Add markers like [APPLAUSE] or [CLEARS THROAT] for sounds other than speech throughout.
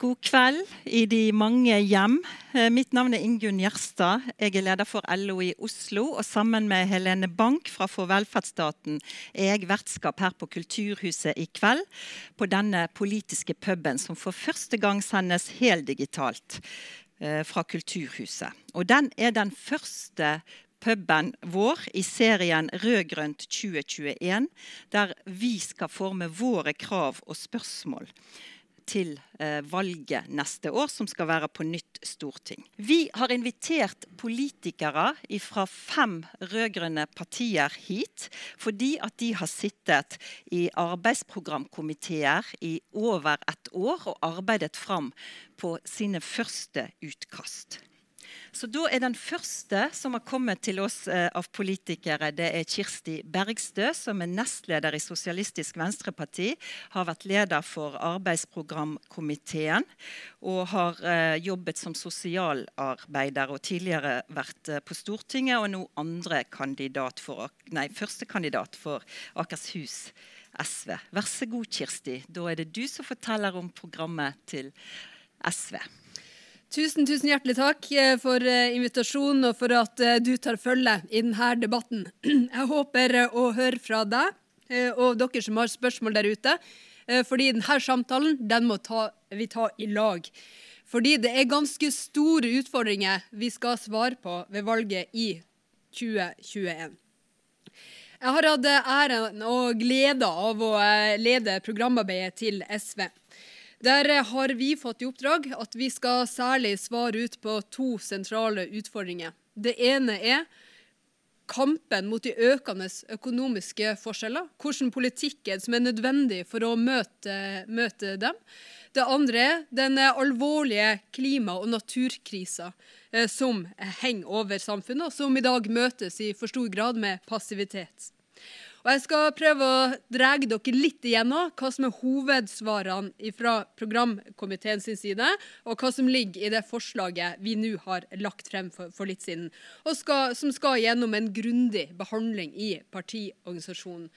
God kveld i de mange hjem. Eh, mitt navn er Ingunn Gjerstad. Jeg er leder for LO i Oslo. Og sammen med Helene Bank fra For velferdsstaten er jeg vertskap her på Kulturhuset i kveld. På denne politiske puben som for første gang sendes heldigitalt eh, fra Kulturhuset. Og den er den første puben vår i serien Rødgrønt 2021, der vi skal forme våre krav og spørsmål til eh, valget neste år, som skal være på nytt storting. Vi har invitert politikere fra fem rød-grønne partier hit fordi at de har sittet i arbeidsprogramkomiteer i over et år og arbeidet fram på sine første utkast. Så da er den første som har kommet til oss eh, av politikere, det er Kirsti Bergstø, som er nestleder i Sosialistisk Venstreparti. Har vært leder for arbeidsprogramkomiteen og har eh, jobbet som sosialarbeider og tidligere vært eh, på Stortinget, og nå andre kandidat for, nei, første kandidat for Akershus SV. Vær så god, Kirsti. Da er det du som forteller om programmet til SV. Tusen, tusen hjertelig takk eh, for eh, invitasjonen og for at eh, du tar følge i denne debatten. [CLEARS THROAT] Jeg håper å høre fra deg og dere som har spørsmål der ute. Fordi denne samtalen den må ta, vi ta i lag. Fordi det er ganske store utfordringer vi skal svare på ved valget i 2021. Jeg har hatt æren og glede av å lede programarbeidet til SV. Der har vi fått i oppdrag at vi skal særlig svare ut på to sentrale utfordringer. Det ene er kampen mot de økende økonomiske forskjeller. Hvordan politikken som er nødvendig for å møte, møte dem. Det andre er den alvorlige klima- og naturkrisa eh, som henger over samfunnet, og som i dag møtes i for stor grad med passivitet. Og Jeg skal prøve å dra dere litt igjennom hva som er hovedsvarene fra programkomiteen sin side, og hva som ligger i det forslaget vi nå har lagt frem for, for litt siden, og skal, som skal gjennom en grundig behandling i partiorganisasjonen.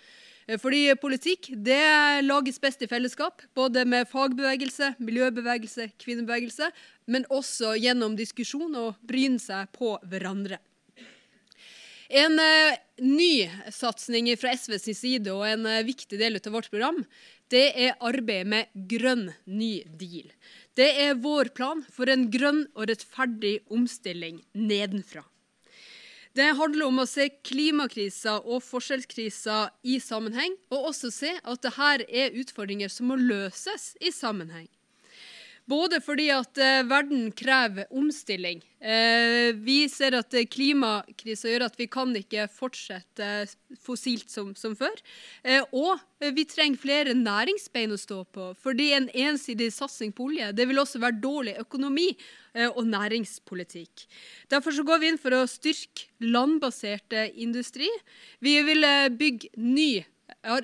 Eh, fordi politikk det lages best i fellesskap, både med fagbevegelse, miljøbevegelse, kvinnebevegelse, men også gjennom diskusjon og bryne seg på hverandre. En uh, ny satsing fra SVs side og en uh, viktig del av vårt program, det er arbeidet med grønn ny deal. Det er vår plan for en grønn og rettferdig omstilling nedenfra. Det handler om å se klimakrisa og forskjellskrisa i sammenheng, og også se at dette er utfordringer som må løses i sammenheng. Både fordi at eh, verden krever omstilling. Eh, vi ser at eh, klimakrisa gjør at vi kan ikke fortsette fossilt som, som før. Og vi trenger flere næringsbein å stå på. Fordi en ensidig satsing på olje det vil også være dårlig økonomi og næringspolitikk. Derfor så går vi inn for å styrke landbasert industri. Vi vil bygge ny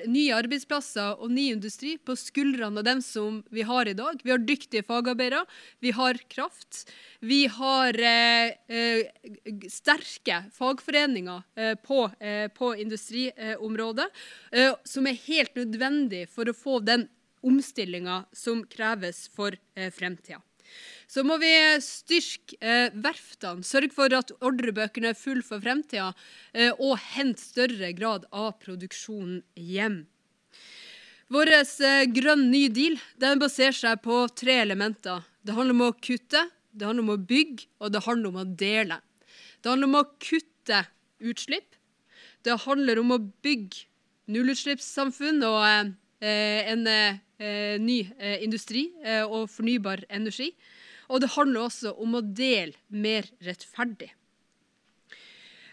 nye arbeidsplasser og ny industri på skuldrene av dem som vi har i dag. Vi har dyktige fagarbeidere, vi har kraft. Vi har eh, eh, sterke fagforeninger eh, på, eh, på, industriområdet, eh, som er helt nødvendig for å få den omstillinga som kreves for eh, fremtida. Så må vi styrke eh, verftene, sørge for at ordrebøkene er full for fremtida, eh, og hente større grad av produksjonen hjem. Vår eh, grønn ny deal den baserer seg på tre elementer. Det handler om å kutte, det handler om å bygge, og det handler om å dele. Det handler om å kutte utslipp. Det handler om å bygge nullutslippssamfunn og eh, en eh, ny eh, industri og fornybar energi. Og det handler også om å dele mer rettferdig.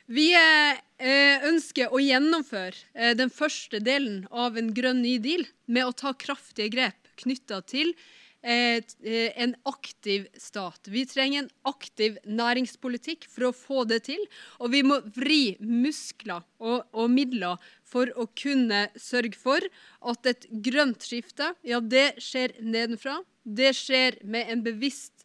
Vi eh, ønsker å gjennomføre eh, den første delen av en grønn ny deal med å ta kraftige grep knytta til eh, en aktiv stat. Vi trenger en aktiv næringspolitikk for å få det til. Og vi må vri muskler og, og midler for å kunne sørge for at et grønt skifte, ja, det skjer nedenfra. Det skjer med en bevisst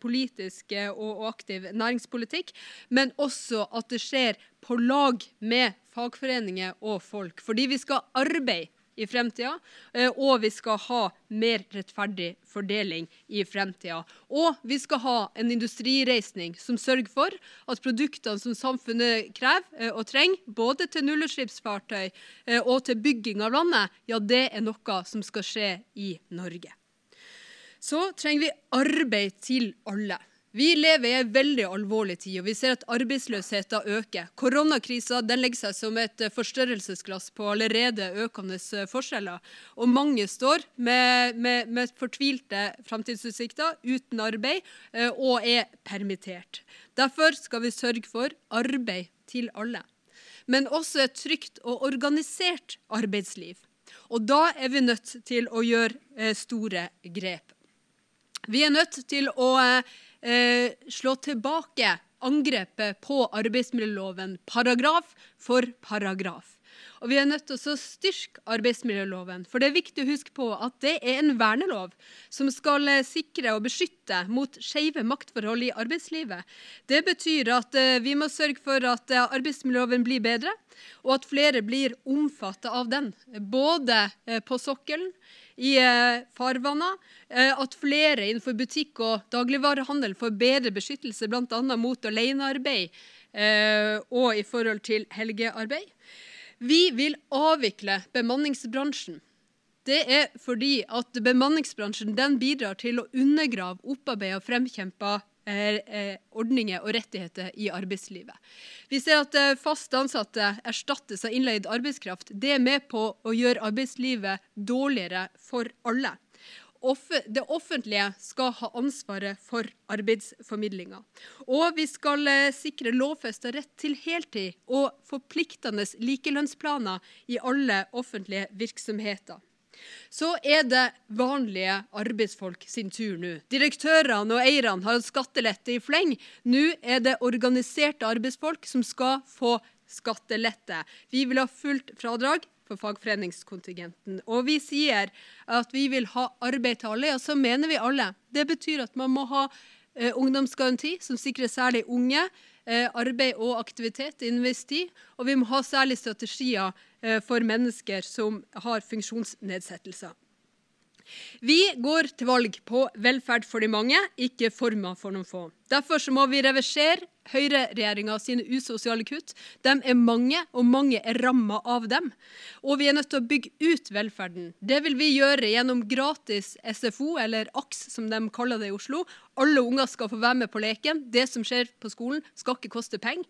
politisk eh, og, aktiv næringspolitikk, men også at det skjer på lag med fagforeninger og folk. Fordi vi skal arbeide i fremtida, eh, og vi skal ha mer rettferdig fordeling i fremtida. Og vi skal ha en industrireisning som sørger for at produktene som samfunnet krever og trenger, både til nullutslippsfartøy og til bygging av landet, ja, det er noe som skal skje i Norge. Så trenger vi arbeid til alle. Vi lever i en veldig alvorlig tid, og vi ser at arbeidsløsheten øker. Koronakrisa legger seg som et forstørrelsesglass på allerede økende forskjeller. Og mange står med, med, med fortvilte framtidsutsikter, uten arbeid, eh, og er permittert. Derfor skal vi sørge for arbeid til alle. Men også et trygt og organisert arbeidsliv. Og da er vi nødt til å gjøre eh, store grep. Vi er nødt til å eh, slå tilbake angrepet på arbeidsmiljøloven paragraf for paragraf. Og vi er nødt til å styrke arbeidsmiljøloven. For det er viktig å huske på at det er en vernelov som skal eh, sikre og beskytte mot skeive maktforhold i arbeidslivet. Det betyr at eh, vi må sørge for at eh, arbeidsmiljøloven blir bedre, og at flere blir omfattet av den. Både på sokkelen, i farvannet. at flere innenfor butikk og dagligvarehandel får bedre beskyttelse bl.a. mot alenearbeid og i forhold til helgearbeid. Vi vil avvikle bemanningsbransjen. Det er fordi at bemanningsbransjen bidrar til å undergrave, opparbeida og fremkjempa eh, eh, ordninger og rettigheter i arbeidslivet. Vi ser at eh, fast ansatte erstattes av innleid arbeidskraft. Det er med på å gjøre arbeidslivet dårligere for alle det offentlige skal ha ansvaret for arbeidsformidlinga. Og vi skal eh, sikre lovfesta rett til heltid og forpliktende likelønnsplaner i alle offentlige virksomheter. Så er det vanlige arbeidsfolk sin tur nå. Direktørene og eierne har hatt skattelette i fleng. Nå er det organiserte arbeidsfolk som skal få skattelette. Vi vil ha fullt fradrag for fagforeningskontingenten. Og vi sier at vi vil ha arbeid til alle, ja, så mener vi alle. Det betyr at man må ha eh, ungdomsgaranti, som sikrer særlig unge arbeid og aktivitet tid. Og vi må ha særlig strategier eh, for mennesker som har funksjonsnedsettelser. Vi går til valg på velferd for de mange, ikke former for noen få. Derfor må vi reversere høyreregjeringa sine usosiale kutt. De er mange, og mange er ramma av dem. Og vi er nødt til å bygge ut velferden. Det vil vi gjøre gjennom gratis SFO, eller AKS som de kaller det i Oslo. Alle unger skal få være med på leken. Det som skjer på skolen, skal ikke koste penger.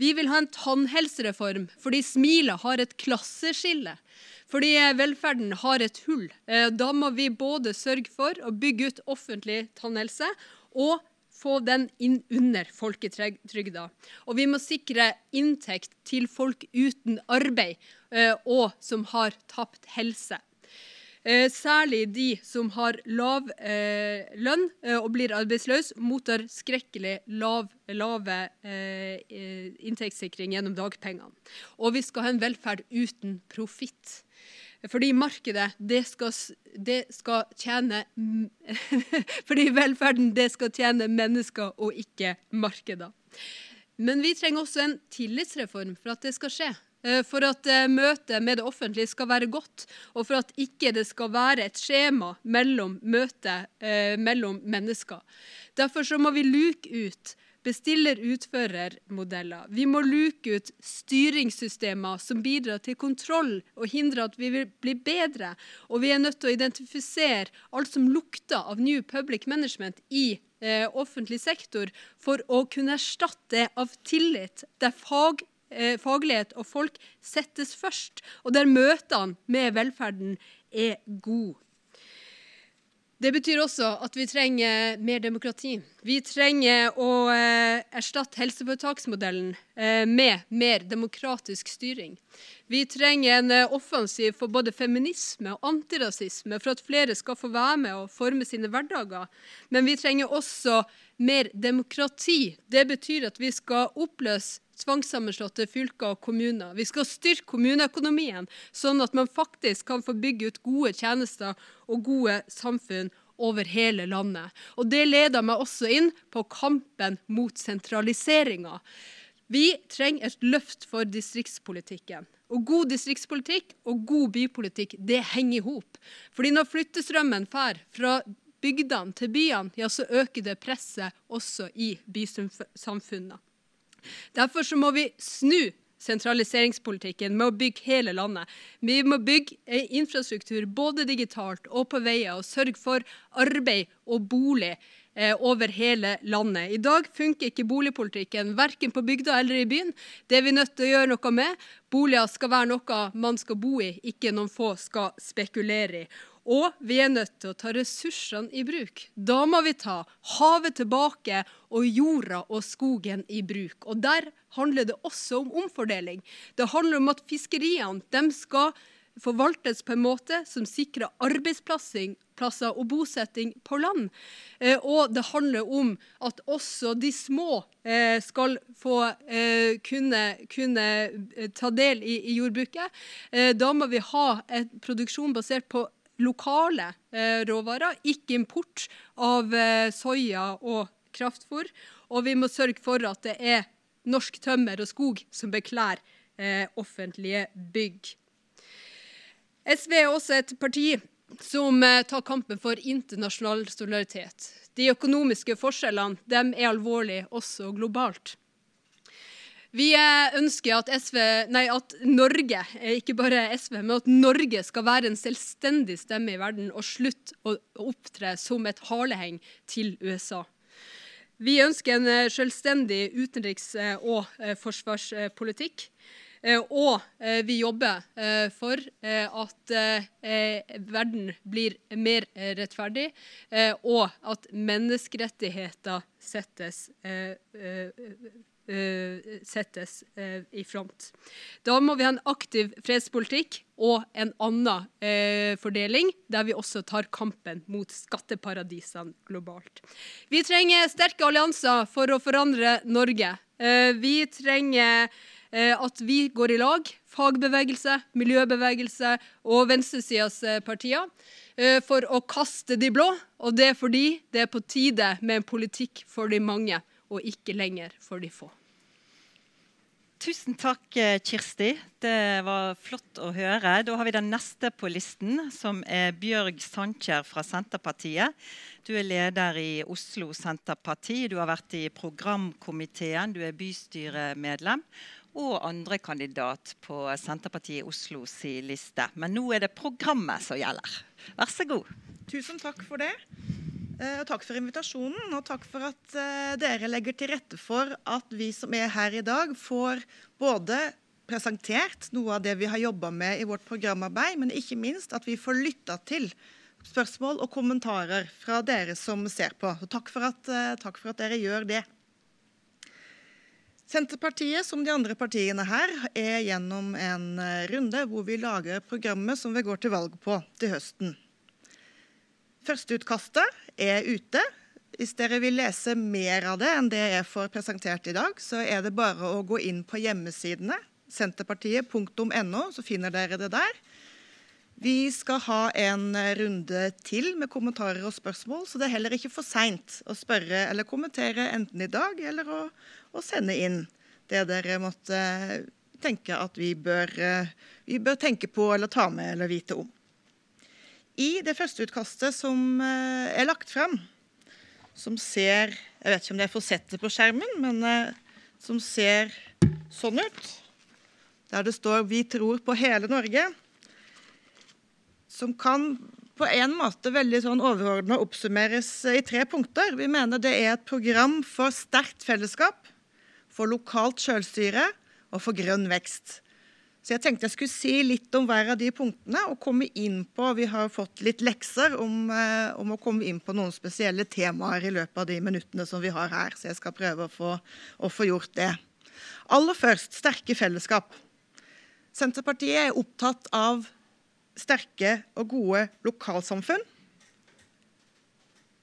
Vi vil ha en tannhelsereform fordi smilet har et klasseskille. Fordi velferden har et hull. Eh, da må vi både sørge for å bygge ut offentlig tannhelse og få den inn under folketrygda. Og vi må sikre inntekt til folk uten arbeid eh, og som har tapt helse. Eh, særlig de som har lav eh, lønn eh, og blir arbeidsløse, mottar skrekkelig lav, lave inntektssikring gjennom dagpengene. Og vi skal ha en velferd uten profitt. Fordi markedet, det skal, det skal tjene [LAUGHS] Fordi velferden, det skal tjene mennesker og ikke markeder. Men vi trenger også en tillitsreform for at det skal skje. Eh, for at eh, møtet med det offentlige skal være godt, og for at ikke det skal være et skjema mellom møtet eh, mellom mennesker. Derfor så må vi luke ut bestiller-utfører-modeller. Vi må luke ut styringssystemer som bidrar til kontroll og hindrer at vi vil bli bedre. Og vi er nødt til å identifisere alt som lukter av New Public Management i offentlig sektor, for å kunne erstatte det av tillit, der fag faglighet og folk settes først, og der møtene med velferden er gode. Det betyr også at vi trenger mer demokrati. Vi trenger å eh, erstatte helseforetaksmodellen eh, med mer demokratisk styring. Vi trenger en eh, offensiv for både feminisme og antirasisme for at flere skal få være med og forme sine hverdager. Men vi trenger også mer demokrati. Det betyr at vi skal oppløse tvangssammenslåtte fylker og kommuner. Vi skal styrke kommuneøkonomien, sånn at man faktisk kan få bygge ut gode tjenester og gode samfunn over hele landet. Og Det leder meg også inn på kampen mot sentraliseringa. Vi trenger et løft for distriktspolitikken. Og god distriktspolitikk og god bypolitikk det henger i hop. Fordi når flyttestrømmen fær fra bygdene til byene, ja, så øker det presset også i bysamfunnene. Derfor så må vi snu sentraliseringspolitikken med å bygge hele landet. Vi må bygge infrastruktur både digitalt og på veier, og sørge for arbeid og bolig over hele landet. I dag funker ikke boligpolitikken verken på bygda eller i byen. Det er vi nødt til å gjøre noe med. Boliger skal være noe man skal bo i, ikke noen få skal spekulere i. Og vi er nødt til å ta ressursene i bruk. Da må vi ta havet tilbake og jorda og skogen i bruk. Og der handler det også om omfordeling. Det handler om at fiskeriene skal forvaltes på en måte som sikrer arbeidsplasser og bosetting på land. Eh, og det handler om at også de små eh, skal få eh, kunne, kunne ta del i, i jordbruket. Da må vi ha en produksjon basert på lokale råvarer, ikke import av soya og kraftfôr. Og vi må sørge for at det er norsk tømmer og skog som beklær offentlige bygg. SV er også et parti som eh, tar kampen for internasjonal solidaritet. De økonomiske forskjellene er alvorlige også globalt. Vi eh, ønsker at, SV, nei, at Norge, eh, ikke bare SV, men at Norge skal være en selvstendig stemme i verden og slutte å opptre som et haleheng til USA. Vi ønsker en selvstendig utenriks- og forsvarspolitikk. Eh, og eh, vi jobber eh, for at verden blir mer rettferdig, og at menneskerettigheter settes settes i front. Da må vi ha en aktiv fredspolitikk og en annen fordeling, der vi også tar kampen mot skatteparadisene globalt. Vi trenger sterke allianser for å forandre Norge. vi trenger Eh, at vi går i lag, fagbevegelse, miljøbevegelse og venstresidas eh, partier, eh, for å kaste de blå. Og det er fordi det er på tide med en politikk for de mange, og ikke lenger for de få. Tusen takk, Kirsti. Det var flott å høre. Da har vi den neste på listen, som er Bjørg Sandkjær fra Senterpartiet. Du er leder i Oslo Senterparti. Du har vært i programkomiteen. Du er bystyremedlem og andre kandidat på Senterpartiet Oslo si liste. Men nå er det programmet som gjelder. Vær så god. Tusen takk for det. Eh, og takk for invitasjonen, og takk for at eh, dere legger til rette for at vi som er her i dag, får både presentert noe av det vi har jobba med i vårt programarbeid, men ikke minst at vi får lytta til spørsmål og kommentarer fra dere som ser på. Så takk for at, eh, takk for at dere gjør det. Senterpartiet, som de andre partiene her, er gjennom en eh, runde hvor vi lager programmet som vi går til valg på til høsten. Førsteutkastet er ute. Hvis dere vil lese mer av det enn det jeg får presentert i dag, så er det bare å gå inn på hjemmesidene senterpartiet.no, så finner dere det der. Vi skal ha en runde til med kommentarer og spørsmål, så det er heller ikke for seint å spørre eller kommentere enten i dag eller å og sende inn det dere måtte tenke at vi bør, vi bør tenke på eller ta med eller vite om. I det første utkastet som eh, er lagt frem, som ser Jeg vet ikke om det er for sett på skjermen, men eh, som ser sånn ut. Der det står 'Vi tror på hele Norge'. Som kan på en måte veldig sånn overordna oppsummeres i tre punkter. Vi mener det er et program for sterkt fellesskap, for lokalt sjølstyre og for grønn vekst. Så jeg tenkte jeg skulle si litt om hver av de punktene og komme inn på Vi har fått litt lekser om, eh, om, å komme inn på noen spesielle temaer i løpet av de minuttene som vi har her. Så jeg skal prøve å få, å få gjort det. Aller først sterke fellesskap. Senterpartiet er opptatt av sterke og gode lokalsamfunn.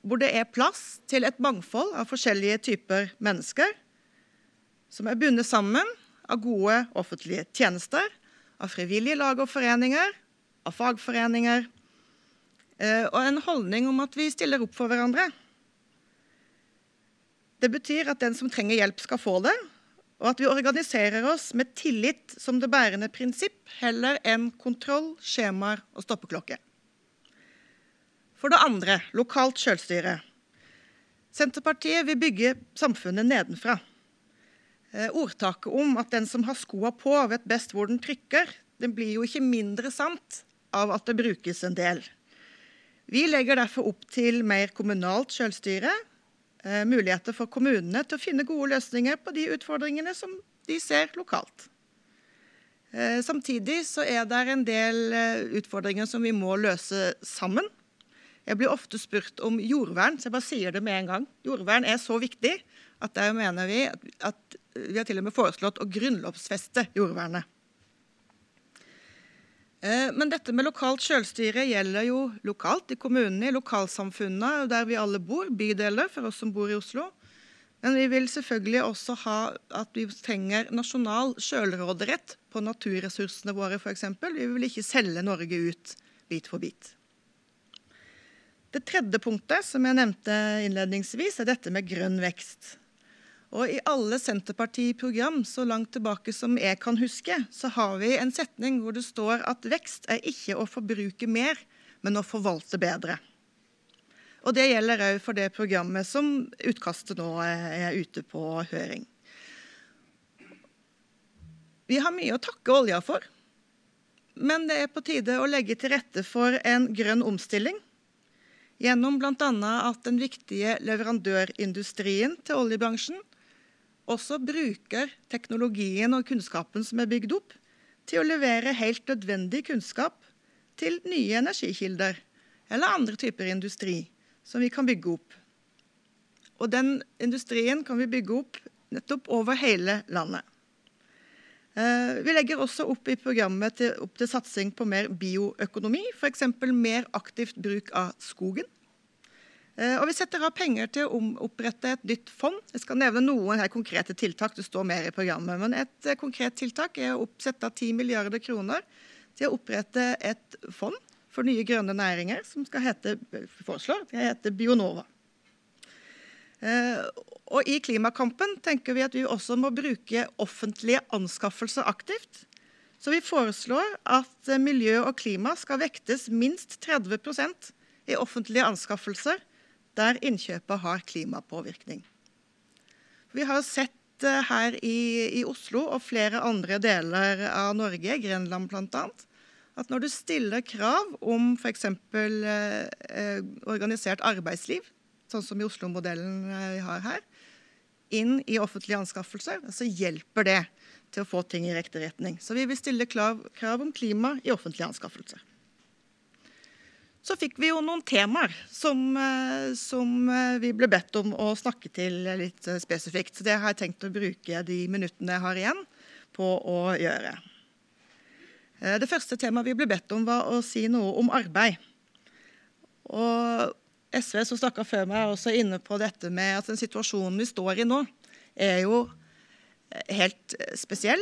Hvor det er plass til et mangfold av forskjellige typer mennesker som er bundet sammen av gode offentlige tjenester, av frivillige lag og foreninger, av fagforeninger, eh, og en holdning om at vi stiller opp for hverandre. Det betyr at den som trenger hjelp, skal få det, Og at vi organiserer oss med tillit som det bærende prinsipp, heller enn kontroll, skjemaer og stoppeklokke. For det andre lokalt selvstyre. Senterpartiet vil bygge samfunnet nedenfra. Eh, ordtaket om at den som har skoa på, vet best hvor den trykker, den blir jo ikke mindre sant av at det brukes en del. Vi legger derfor opp til mer kommunalt selvstyre, eh, muligheter for kommunene til å finne gode løsninger på de utfordringene som de ser lokalt. Eh, samtidig så er det en del utfordringer som vi må løse sammen. Jeg blir ofte spurt om jordvern, så jeg bare sier det med en gang. Jordvern er så viktig at der mener vi at vi har til og med foreslått å grunnlovfeste jordvernet. Eh, men dette med lokalt selvstyre gjelder jo lokalt, i kommunene, i lokalsamfunnene der vi alle bor, bydeler for oss som bor i Oslo. Men vi vil selvfølgelig også ha at vi trenger nasjonal selvråderett på naturressursene våre, f.eks. Vi vil ikke selge Norge ut bit for bit. Det tredje punktet som jeg nevnte innledningsvis, er dette med grønn vekst. Og I alle Senterparti-program så langt tilbake som jeg kan huske, så har vi en setning hvor det står at vekst er ikke å forbruke mer, men å forvalte bedre. Og Det gjelder òg for det programmet som utkastet nå er ute på høring. Vi har mye å takke olja for, men det er på tide å legge til rette for en grønn omstilling. Gjennom bl.a. at den viktige leverandørindustrien til oljebransjen også bruker teknologien og kunnskapen som er bygd opp, til å levere helt nødvendig kunnskap til nye energikilder eller andre typer industri som vi kan bygge opp. Og den industrien kan vi bygge opp nettopp over hele landet. Eh, vi legger også opp i programmet til, opp til satsing på mer bioøkonomi, f.eks. mer aktivt bruk av skogen. Eh, og vi setter av penger til å opprette et nytt fond. Jeg skal nevne noen her konkrete tiltak. Det står mer i programmet. Men et eh, konkret tiltak er å oppsette 10 milliarder kroner til å opprette et fond for nye grønne næringer som skal hete, foreslår, skal hete Bionova. Eh, og I klimakampen tenker vi at vi også må bruke offentlige anskaffelser aktivt. Så vi foreslår at miljø og klima skal vektes minst 30% i offentlige anskaffelser der innkjøpet har klimapåvirkning. Vi har sett eh, her i, i, Oslo og flere andre deler av Norge, Grenland bl.a., at når du stiller krav om f.eks. Eh, eh, organisert arbeidsliv, sånn som i Oslo-modellen eh, vi har her, inn i offentlige anskaffelser, så hjelper det til å få ting i riktig retning. Så vi vil stille krav, krav om klima i offentlige anskaffelser. Så fikk vi jo noen temaer som, eh, som, eh, vi ble bedt om å snakke til litt eh, spesifikt. Så det har jeg tenkt å bruke de minuttene jeg har igjen, på å gjøre. Det første temaet vi ble bedt om, var å si noe om arbeid. Og SV som snakka før meg, er også inne på dette med at den situasjonen vi står i nå, er jo helt spesiell.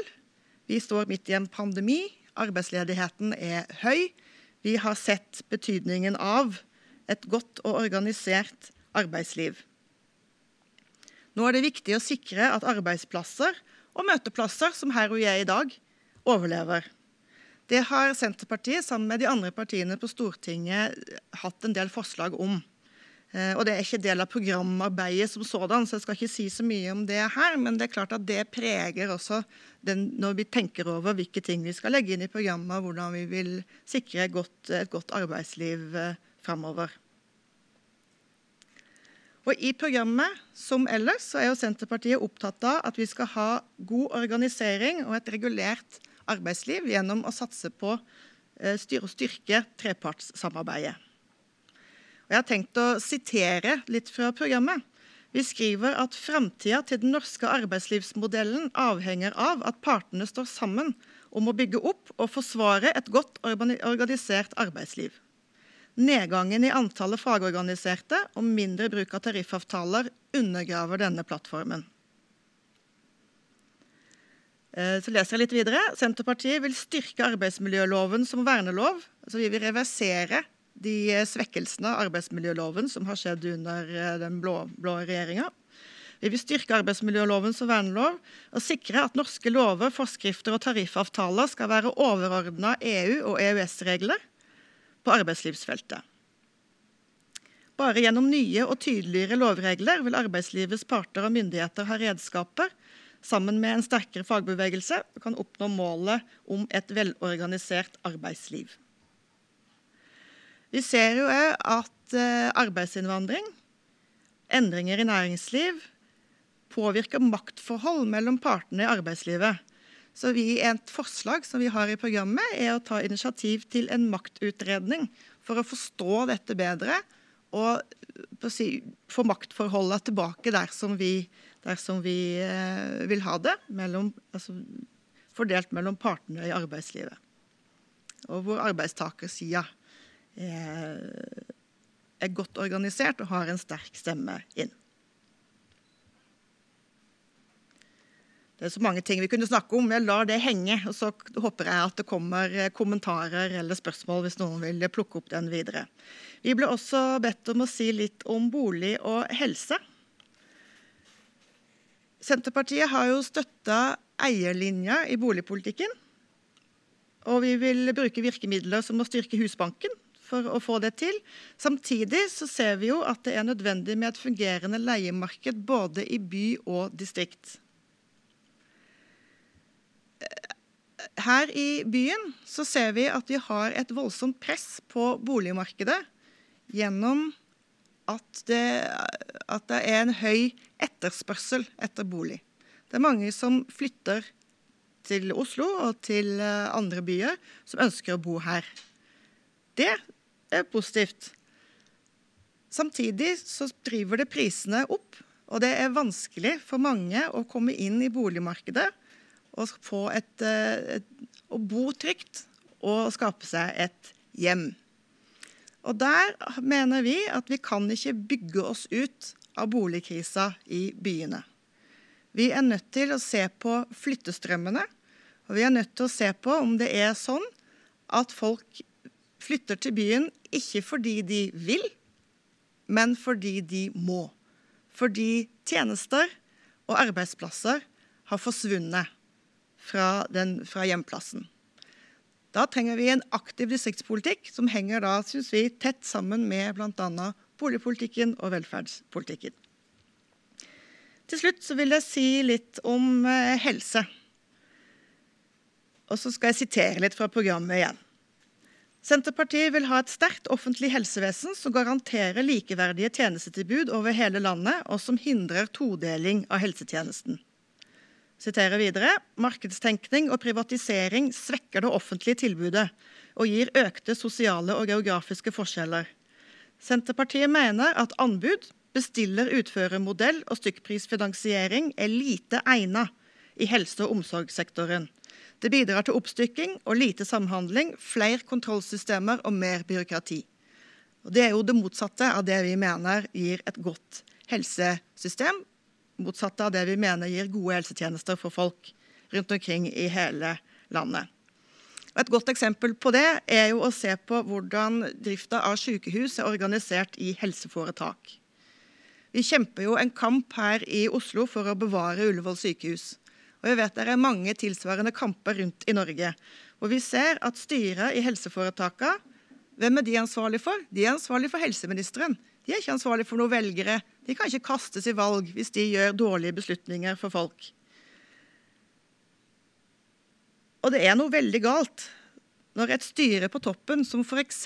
Vi står midt i en pandemi. Arbeidsledigheten er høy. Vi har sett betydningen av et godt og organisert arbeidsliv. Nå er det viktig å sikre at arbeidsplasser og møteplasser, som her og jeg i dag, overlever. Det har Senterpartiet sammen med de andre partiene på Stortinget hatt en del forslag om. Eh, og Det er ikke del av programarbeidet som sådan, så jeg skal ikke si så mye om det her. Men det er klart at det preger også den, når vi tenker over hvilke ting vi skal legge inn i programmet, og hvordan vi vil sikre godt, et godt arbeidsliv eh, framover. Og I programmet som ellers så er jo Senterpartiet opptatt av at vi skal ha god organisering og et regulert arbeidsliv gjennom å satse på å og styrke trepartssamarbeidet. Og jeg har tenkt å sitere litt fra programmet. Vi skriver at framtida til den norske arbeidslivsmodellen avhenger av at partene står sammen om å bygge opp og forsvare et godt organisert arbeidsliv. Nedgangen i antallet fagorganiserte og mindre bruk av tariffavtaler undergraver denne plattformen. Eh, så leser jeg litt videre. Senterpartiet vil styrke arbeidsmiljøloven som vernelov. Så vi vil reversere de svekkelsene av arbeidsmiljøloven som har skjedd under eh, den blå, blå regjeringa. Vi vil styrke arbeidsmiljøloven som vernelov og sikre at norske lover, forskrifter og tariffavtaler skal være overordna EU- og EØS-regler på arbeidslivsfeltet. Bare gjennom nye og tydeligere lovregler vil arbeidslivets parter og myndigheter ha redskaper, sammen med en sterkere fagbevegelse, kan oppnå målet om et velorganisert arbeidsliv. Vi ser jo at eh, arbeidsinnvandring, endringer i næringsliv, påvirker maktforhold mellom partene i arbeidslivet. Så vi, Et forslag som vi har i programmet, er å ta initiativ til en maktutredning for å forstå dette bedre og si, få maktforholdet tilbake der som vi, der som vi eh, vil ha det, mellom, altså, fordelt mellom partene i arbeidslivet. Og hvor arbeidstakersida er, er godt organisert og har en sterk stemme inn. Det er så mange ting vi kunne snakke om. Jeg lar det henge. Og så håper jeg at det kommer eh, kommentarer eller spørsmål hvis noen vil plukke opp den videre. Vi ble også bedt om å si litt om bolig og helse. Senterpartiet har jo støtta eierlinja i boligpolitikken. Og vi vil bruke virkemidler som å styrke Husbanken for å få det til. Samtidig så ser vi jo at det er nødvendig med et fungerende leiemarked både i by og distrikt. her i byen så ser vi at vi har et voldsomt press på boligmarkedet gjennom at det, at det er en høy etterspørsel etter bolig. Det er mange som flytter til Oslo og til eh, andre byer som ønsker å bo her. Det er positivt. Samtidig så driver det prisene opp, og det er vanskelig for mange å komme inn i boligmarkedet og få et, eh, et, å bo trygt og skape seg et hjem. Og Der mener vi at vi kan ikke bygge oss ut av boligkrisa i byene. Vi er nødt til å se på flyttestrømmene, og vi er nødt til å se på om det er sånn at folk flytter til byen ikke fordi de vil, men fordi de må. Fordi tjenester og arbeidsplasser har forsvunnet fra, den, fra hjemplassen. Da trenger vi en aktiv distriktspolitikk som henger da, synes vi, tett sammen med bl.a. boligpolitikken og velferdspolitikken. Til slutt så vil jeg si litt om eh, helse. Og så skal jeg sitere litt fra programmet igjen. Senterpartiet vil ha et sterkt offentlig helsevesen som garanterer likeverdige tjenestetilbud over hele landet, og som hindrer todeling av helsetjenesten. Siterer videre markedstenkning og privatisering svekker det offentlige tilbudet og gir økte sosiale og geografiske forskjeller. Senterpartiet mener at anbud, bestiller utførermodell og stykkprisfinansiering er lite egnet i helse- og omsorgssektoren. Det bidrar til oppstykking og lite samhandling, flere kontrollsystemer og mer byråkrati. Og det er jo det motsatte av det vi mener gir et godt helsesystem motsatte av det vi mener gir gode helsetjenester for folk rundt omkring i hele landet. Et godt eksempel på det er jo å se på hvordan drifta av sykehus er organisert i helseforetak. Vi kjemper jo en kamp her i Oslo for å bevare Ullevål sykehus. Og jeg vet det er mange tilsvarende kamper rundt i Norge. Og vi ser at styret i helseforetakene, hvem er de ansvarlig for? De er ansvarlig for helseministeren. De er ikke ansvarlig for noen velgere. De kan ikke kastes i valg hvis de gjør dårlige beslutninger for folk. Og det er noe veldig galt når et styre på toppen, som f.eks.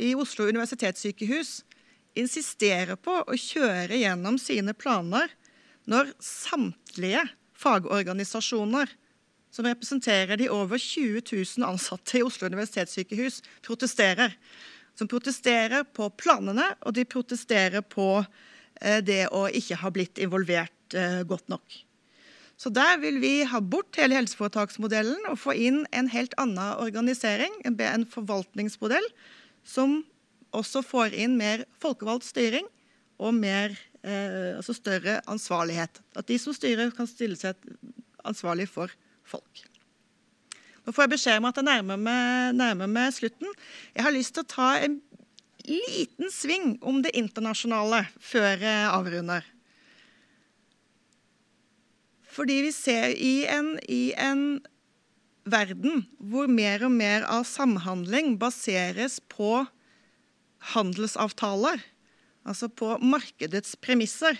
i Oslo universitetssykehus, insisterer på å kjøre gjennom sine planer når samtlige fagorganisasjoner som representerer de over 20 000 ansatte i Oslo universitetssykehus, protesterer som protesterer på planene, og de protesterer på eh, det å ikke ha blitt involvert eh, godt nok. Så der vil vi ha bort hele helseforetaksmodellen og få inn en helt annen organisering, en forvaltningsmodell, som også får inn mer folkevalgt styring og mer, eh, altså større ansvarlighet. At de som styrer, kan stille seg ansvarlig for folk. Nå får jeg beskjed om at jeg nærmer meg, nærmer meg slutten. Jeg har lyst til å ta en liten sving om det internasjonale før jeg avrunder. Fordi vi ser i en, i en verden hvor mer og mer av samhandling baseres på handelsavtaler, altså på markedets premisser,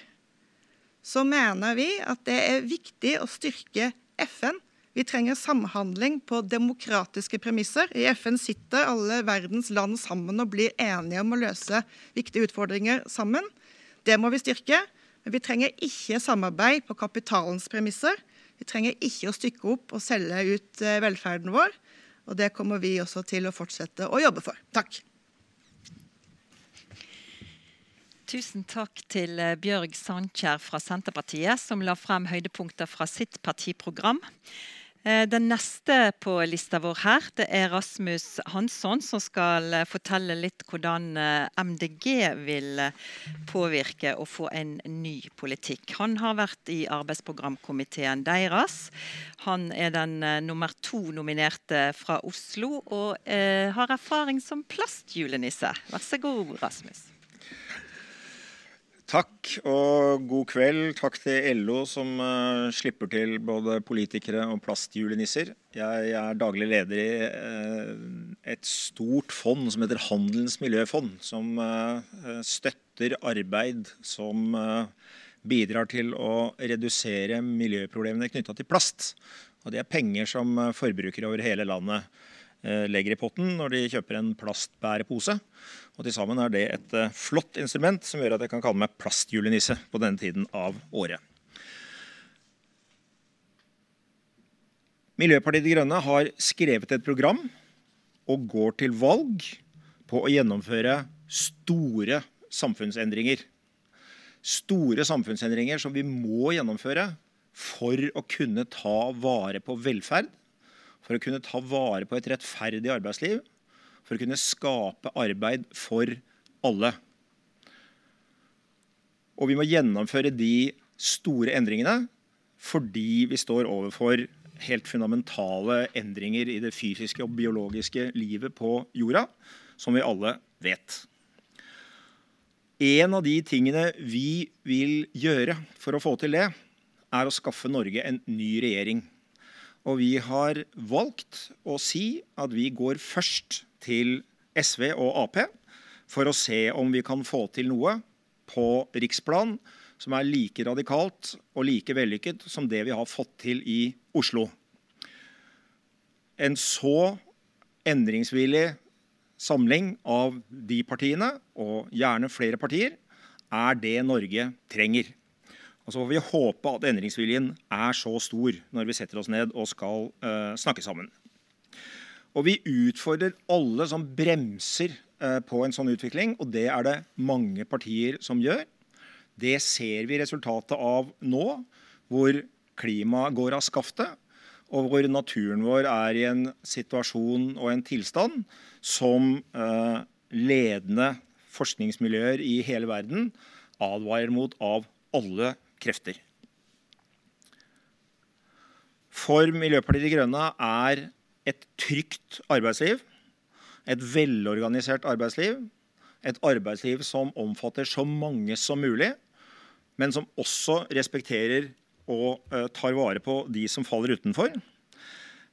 så mener vi at det er viktig å styrke FN. Vi trenger samhandling på demokratiske premisser. I FN sitter alle verdens land sammen og blir enige om å løse viktige utfordringer sammen. Det må vi styrke. Men vi trenger ikke samarbeid på kapitalens premisser. Vi trenger ikke å stykke opp og selge ut eh, velferden vår. Og det kommer vi også til å fortsette å jobbe for. Takk. Tusen takk til eh, Bjørg Sandkjær fra Senterpartiet, som la frem høydepunkter fra sitt partiprogram. Eh, den neste på lista vår her, det er Rasmus Hansson, som skal eh, fortelle litt hvordan MDG vil påvirke og få en ny politikk. Han har vært i arbeidsprogramkomiteen deres. Han er den nummer to nominerte fra Oslo og har erfaring som plastjulenisse. Vær så god, Rasmus. Takk og god kveld. Takk til LO som uh, slipper til både politikere og plastjulenisser. Jeg er daglig leder i uh, et stort fond som heter Handelens miljøfond, som uh, støtter arbeid som bidrar til å redusere miljøproblemene knytta til plast. Og det er penger som forbrukere over hele landet legger i potten når de kjøper en plastbærepose. Og Til sammen er det et uh, flott instrument som gjør at jeg kan kalle meg plastjulenisse på denne tiden av året. Miljøpartiet De Grønne har skrevet et program og går til valg på å gjennomføre store samfunnsendringer. Store samfunnsendringer som vi må gjennomføre for å kunne ta vare på velferd, for å kunne ta vare på et rettferdig arbeidsliv for å kunne skape arbeid for alle. Og vi må gjennomføre de store endringene fordi vi står overfor helt fundamentale endringer i det fysiske og biologiske livet på jorda, som vi alle vet. En av de tingene vi vil gjøre for å få til det, er å skaffe Norge en ny regjering. Og vi har valgt å si at vi går først til SV og Ap for å se om vi kan få til noe på riksplan som er like radikalt og like vellykket som det vi har fått til i Oslo. En så endringsvillig samling av de partiene, og gjerne flere partier, er det Norge trenger. Og Så får vi håpe at endringsviljen er så stor når vi setter oss ned og skal uh, snakke sammen. Og vi utfordrer alle som bremser uh, på en sånn utvikling, og det er det mange partier som gjør. Det ser vi resultatet av nå, hvor klimaet går av skaftet, og hvor naturen vår er i en situasjon og en tilstand som eh, ledende forskningsmiljøer i hele verden advarer mot av alle krefter. For Miljøpartiet De Grønne er et trygt arbeidsliv, et velorganisert arbeidsliv, et arbeidsliv som omfatter så mange som mulig, men som også respekterer og uh, tar vare på de som faller utenfor.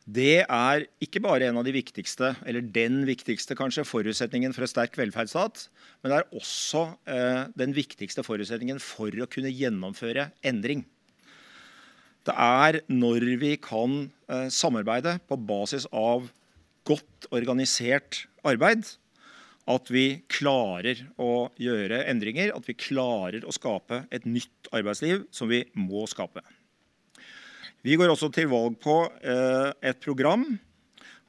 Det er ikke bare en av de viktigste, eller den viktigste kanskje, forutsetningen for en sterk velferdsstat, men det er også eh, den viktigste forutsetningen for å kunne gjennomføre endring. Det er når vi kan eh, samarbeide på basis av godt organisert arbeid, at vi klarer å gjøre endringer, at vi klarer å skape et nytt arbeidsliv som vi må skape. Vi går også til valg på eh, et program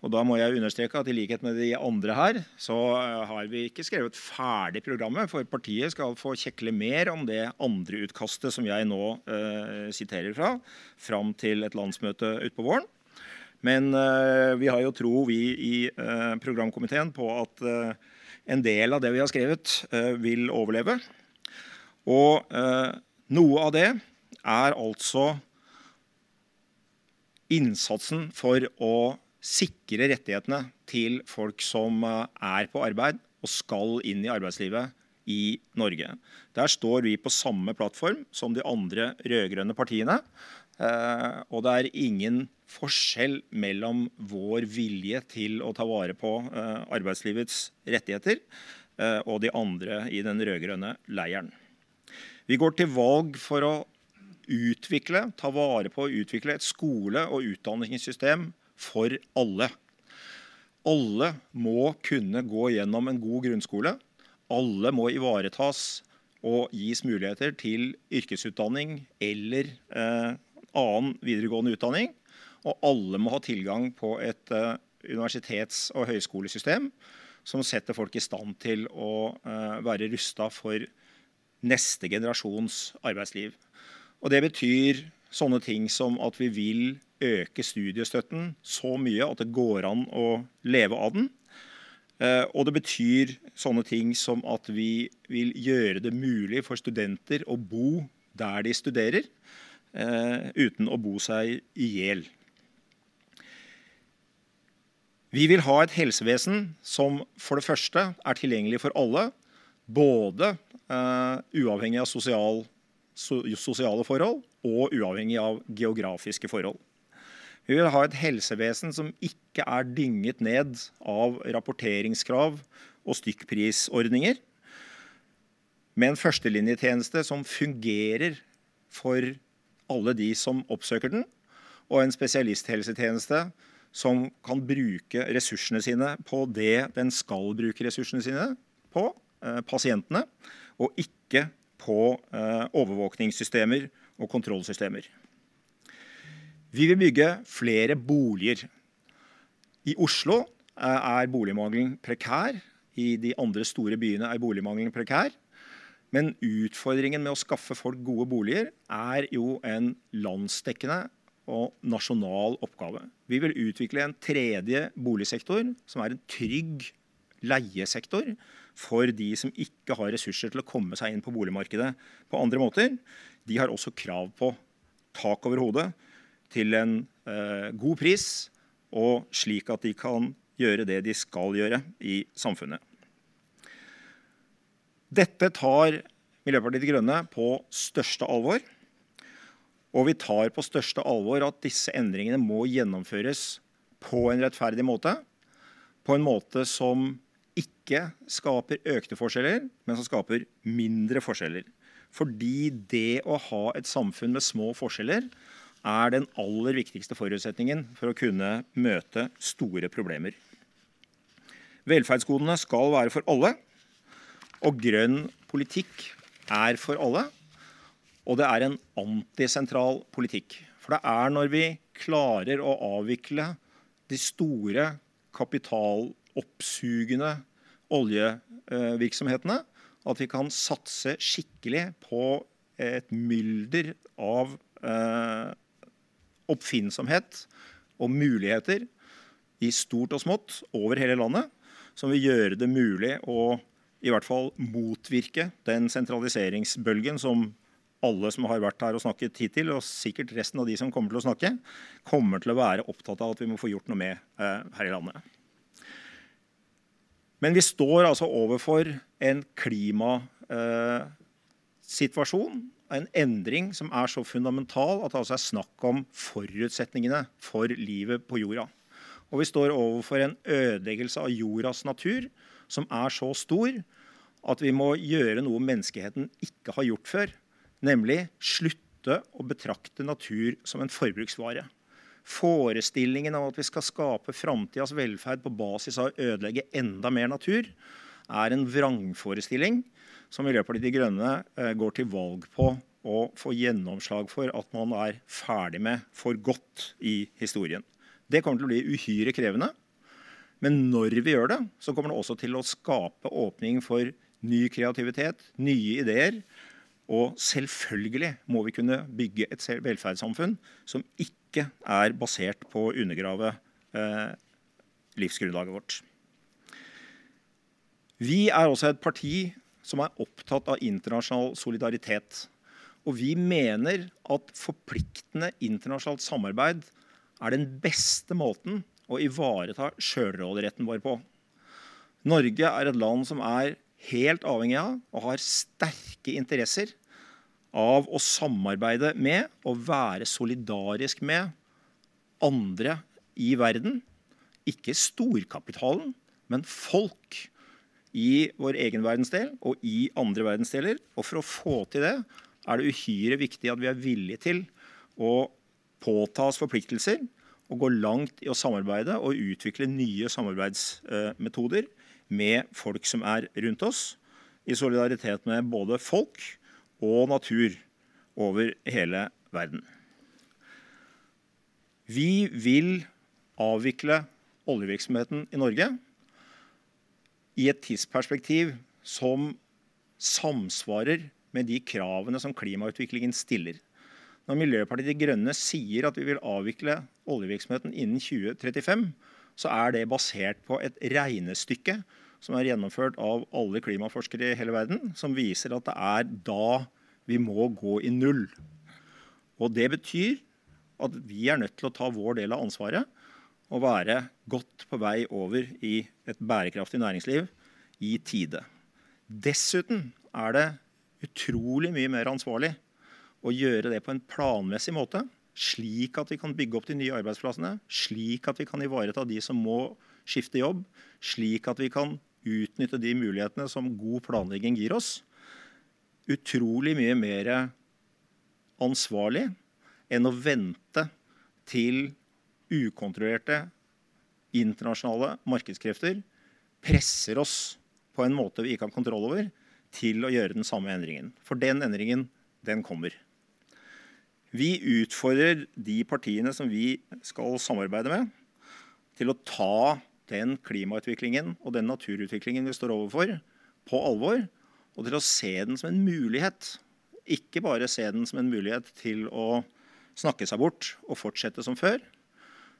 og da må jeg understreke at i likhet med de andre her, så eh, har vi ikke skrevet ferdig programmet, for partiet skal få kjekle mer om det andre utkastet som jeg nå eh, siterer fra, fram til et landsmøte utpå våren. Men eh, vi har jo tro, vi i eh, programkomiteen, på at eh, en del av det vi har skrevet, vil overleve. Og noe av det er altså innsatsen for å sikre rettighetene til folk som eh, er på arbeid og skal inn i arbeidslivet i Norge. Der står vi på samme plattform som de andre rød-grønne partiene. Eh, og det er ingen forskjell mellom vår vilje til å ta vare på eh, arbeidslivets rettigheter og de andre i den rød-grønne leiren. Vi går til valg for å utvikle, ta vare på og utvikle et skole- og utdanningssystem for alle. Alle må kunne gå gjennom en god grunnskole. Alle må ivaretas og gis muligheter til yrkesutdanning eller eh, annen videregående utdanning. Og alle må ha tilgang på et eh, universitets- og høyskolesystem som setter folk i stand til å eh, være rusta for neste generasjons arbeidsliv. Og det betyr sånne ting som at vi vil øke studiestøtten så mye at det går an å leve av den. Uh, og det betyr sånne ting som at vi vil gjøre det mulig for studenter å bo der de studerer. Eh, uten å bo seg i hjel. Vi vil ha et helsevesen som for det første er tilgjengelig for alle, både uh, uavhengig av sosial, so, sosiale forhold og uavhengig av geografiske forhold. Vi vil ha et helsevesen som ikke er dynget ned av rapporteringskrav og stykkprisordninger, med en førstelinjetjeneste som fungerer for alle de som oppsøker den, og en spesialisthelsetjeneste som kan bruke ressursene sine på det den skal bruke ressursene sine på, eh, pasientene, og ikke på eh, overvåkningssystemer og kontrollsystemer. Vi vil bygge flere boliger. I Oslo eh, er boligmangelen prekær. I de andre store byene er boligmangelen prekær. Men utfordringen med å skaffe folk gode boliger er jo en landsdekkende og nasjonal oppgave. Vi vil utvikle en tredje boligsektor, som er en trygg leiesektor for de som ikke har ressurser til å komme seg inn på boligmarkedet på andre måter. De har også krav på tak over hodet til en eh, god pris, og slik at de kan gjøre det de skal gjøre i samfunnet. Dette tar Miljøpartiet De Grønne på største alvor. Og vi tar på største alvor at disse endringene må gjennomføres på en rettferdig måte. På en måte som ikke skaper økte forskjeller, men som skaper mindre forskjeller. Fordi det å ha et samfunn med små forskjeller er den aller viktigste forutsetningen for å kunne møte store problemer. Velferdsgodene skal være for alle. Og grønn politikk er for alle. Og det er en antisentral politikk. For det er når vi klarer å avvikle de store kapitaloppsugende oljevirksomhetene, at vi kan satse skikkelig på et mylder av eh, oppfinnsomhet og muligheter i stort og smått over hele landet, som vil gjøre det mulig å i hvert fall motvirke den sentraliseringsbølgen som alle som har vært her og snakket hittil, og sikkert resten av de som kommer til å snakke, kommer til å være opptatt av at vi må få gjort noe med eh, her i landet. Men vi står altså overfor en klimasituasjon, eh, en endring som er så fundamental at det altså er snakk om forutsetningene for livet på jorda. Og vi står overfor en ødeleggelse av jordas natur som er så stor at vi må gjøre noe menneskeheten ikke har gjort før. Nemlig slutte å betrakte natur som en forbruksvare. Forestillingen om at vi skal skape framtidas velferd på basis av å ødelegge enda mer natur, er en vrangforestilling som Miljøpartiet De Grønne eh, går til valg på å få gjennomslag for at man er ferdig med for godt i historien. Det kommer til å bli uhyre krevende. Men når vi gjør det, så kommer det også til å skape åpning for ny kreativitet, nye ideer. Og selvfølgelig må vi kunne bygge et velferdssamfunn som ikke er basert på å undergrave eh, livsgrunnlaget vårt. Vi er også et parti som er opptatt av internasjonal solidaritet. Og vi mener at forpliktende internasjonalt samarbeid er den beste måten å ivareta sjølråderetten vår på. Norge er et land som er helt avhengig av og har sterke interesser av å samarbeide med og være solidarisk med andre i verden. Ikke storkapitalen, men folk i vår egen verdensdel og i andre verdensdeler. Og for å få til det er det uhyre viktig at vi er villige til å påta oss forpliktelser og gå langt i å samarbeide og utvikle nye samarbeidsmetoder med folk som er rundt oss, i solidaritet med både folk og natur over hele verden. Vi vil avvikle oljevirksomheten i Norge i et tidsperspektiv som samsvarer med de kravene som klimautviklingen stiller. Når Miljøpartiet De Grønne sier at vi vil avvikle oljevirksomheten innen 2035, så er det basert på et regnestykke som er gjennomført av alle klimaforskere i hele verden, som viser at det er da vi må gå i null. Og det betyr at vi er nødt til å ta vår del av ansvaret og være godt på vei over i et bærekraftig næringsliv i tide. Dessuten er det utrolig mye mer ansvarlig å gjøre det på en planmessig måte, slik at vi kan bygge opp de nye arbeidsplassene, slik at vi kan ivareta de som må skifte jobb, slik at vi kan utnytte de mulighetene som god planlegging gir oss, utrolig mye mer ansvarlig enn å vente til ukontrollerte internasjonale markedskrefter presser oss på en måte vi ikke har kontroll over, til å gjøre den samme endringen. For den endringen, den kommer. Vi utfordrer de partiene som vi skal samarbeide med, til å ta den klimautviklingen og den naturutviklingen vi står overfor, på alvor. Og til å se den som en mulighet. Ikke bare se den som en mulighet til å snakke seg bort og fortsette som før,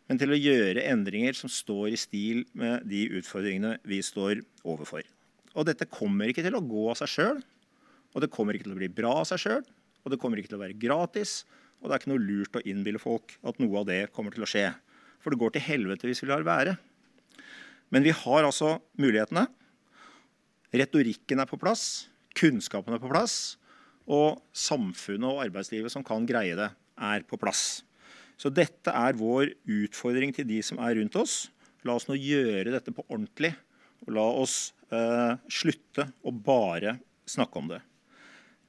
men til å gjøre endringer som står i stil med de utfordringene vi står overfor. Og dette kommer ikke til å gå av seg sjøl. Og det kommer ikke til å bli bra av seg sjøl. Og det kommer ikke til å være gratis. Og det er ikke noe lurt å innbille folk at noe av det kommer til å skje. For det går til helvete hvis vi lar være. Men vi har altså mulighetene. Retorikken er på plass. Kunnskapen er på plass. Og samfunnet og arbeidslivet som kan greie det, er på plass. Så dette er vår utfordring til de som er rundt oss. La oss nå gjøre dette på ordentlig. Og la oss eh, slutte å bare snakke om det.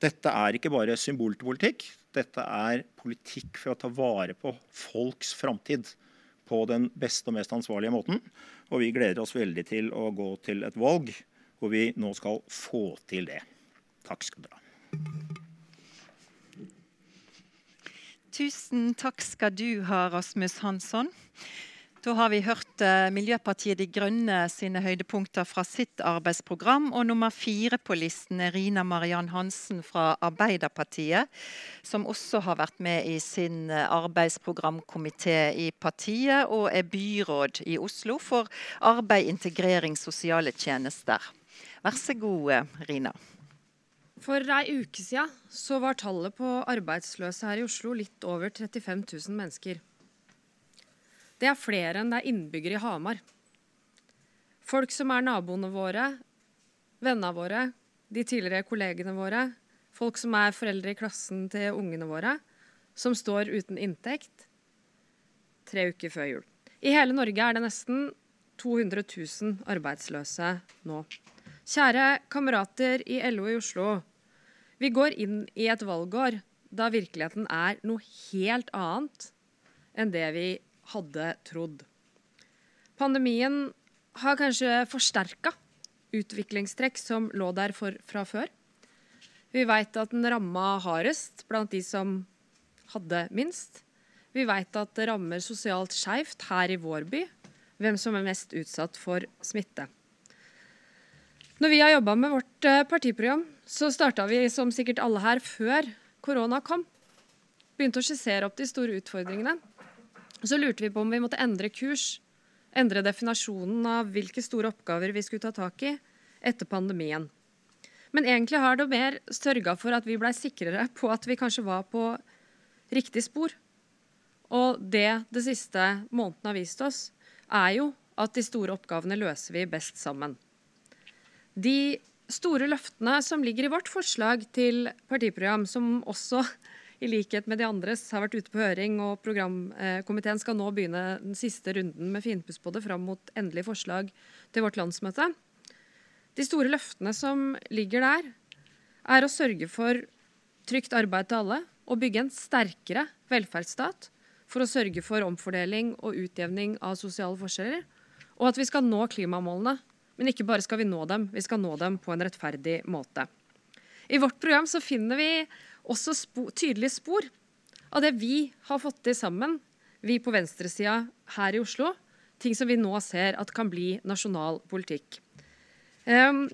Dette er ikke bare symbolpolitikk. Dette er politikk for å ta vare på folks framtid på den beste og mest ansvarlige måten. Og vi gleder oss veldig til å gå til et valg hvor vi nå skal få til det. Takk skal dere ha. Tusen takk skal du ha, Rasmus Hansson. Da har vi hørt uh, Miljøpartiet De Grønne sine høydepunkter fra sitt arbeidsprogram. Og nummer fire på listen er Rina Mariann Hansen fra Arbeiderpartiet, som også har vært med i sin uh, arbeidsprogramkomité i partiet, og er byråd i Oslo for arbeid, integrering, sosiale tjenester. Vær så god, uh, Rina. For ei uke siden så var tallet på arbeidsløse her i Oslo litt over 35 000 mennesker. Det er flere enn det er innbyggere i Hamar. Folk som er naboene våre, vennene våre, de tidligere kollegene våre, folk som er foreldre i klassen til ungene våre, som står uten inntekt tre uker før jul. I hele Norge er det nesten 200 000 arbeidsløse nå. Kjære kamerater i LO i Oslo. Vi går inn i et valgår da virkeligheten er noe helt annet enn det vi hadde trodd. Pandemien har kanskje forsterka utviklingstrekk som lå der for, fra før. Vi veit at den ramma hardest blant de som hadde minst. Vi veit at det rammer sosialt skeivt her i vår by, hvem som er mest utsatt for smitte. Når vi har jobba med vårt eh, partiprogram, så starta vi som sikkert alle her før korona kom. Begynte å skissere opp de store utfordringene. Så lurte vi på om vi måtte endre kurs, endre definasjonen av hvilke store oppgaver vi skulle ta tak i etter pandemien. Men egentlig har det mer sørga for at vi blei sikrere på at vi kanskje var på riktig spor. Og det det siste måneden har vist oss, er jo at de store oppgavene løser vi best sammen. De store løftene som ligger i vårt forslag til partiprogram, som også i likhet med de andres har vært ute på høring, og programkomiteen skal nå begynne den siste runden med finpuss på det fram mot endelig forslag til vårt landsmøte. De store løftene som ligger der, er å sørge for trygt arbeid til alle og bygge en sterkere velferdsstat for å sørge for omfordeling og utjevning av sosiale forskjeller, og at vi skal nå klimamålene men ikke bare skal vi nå dem, vi skal nå dem på en rettferdig måte. I vårt program så finner vi også spo tydelige spor av det vi har fått til sammen, vi på venstresida her i Oslo. Ting som vi nå ser at kan bli nasjonal politikk. Um,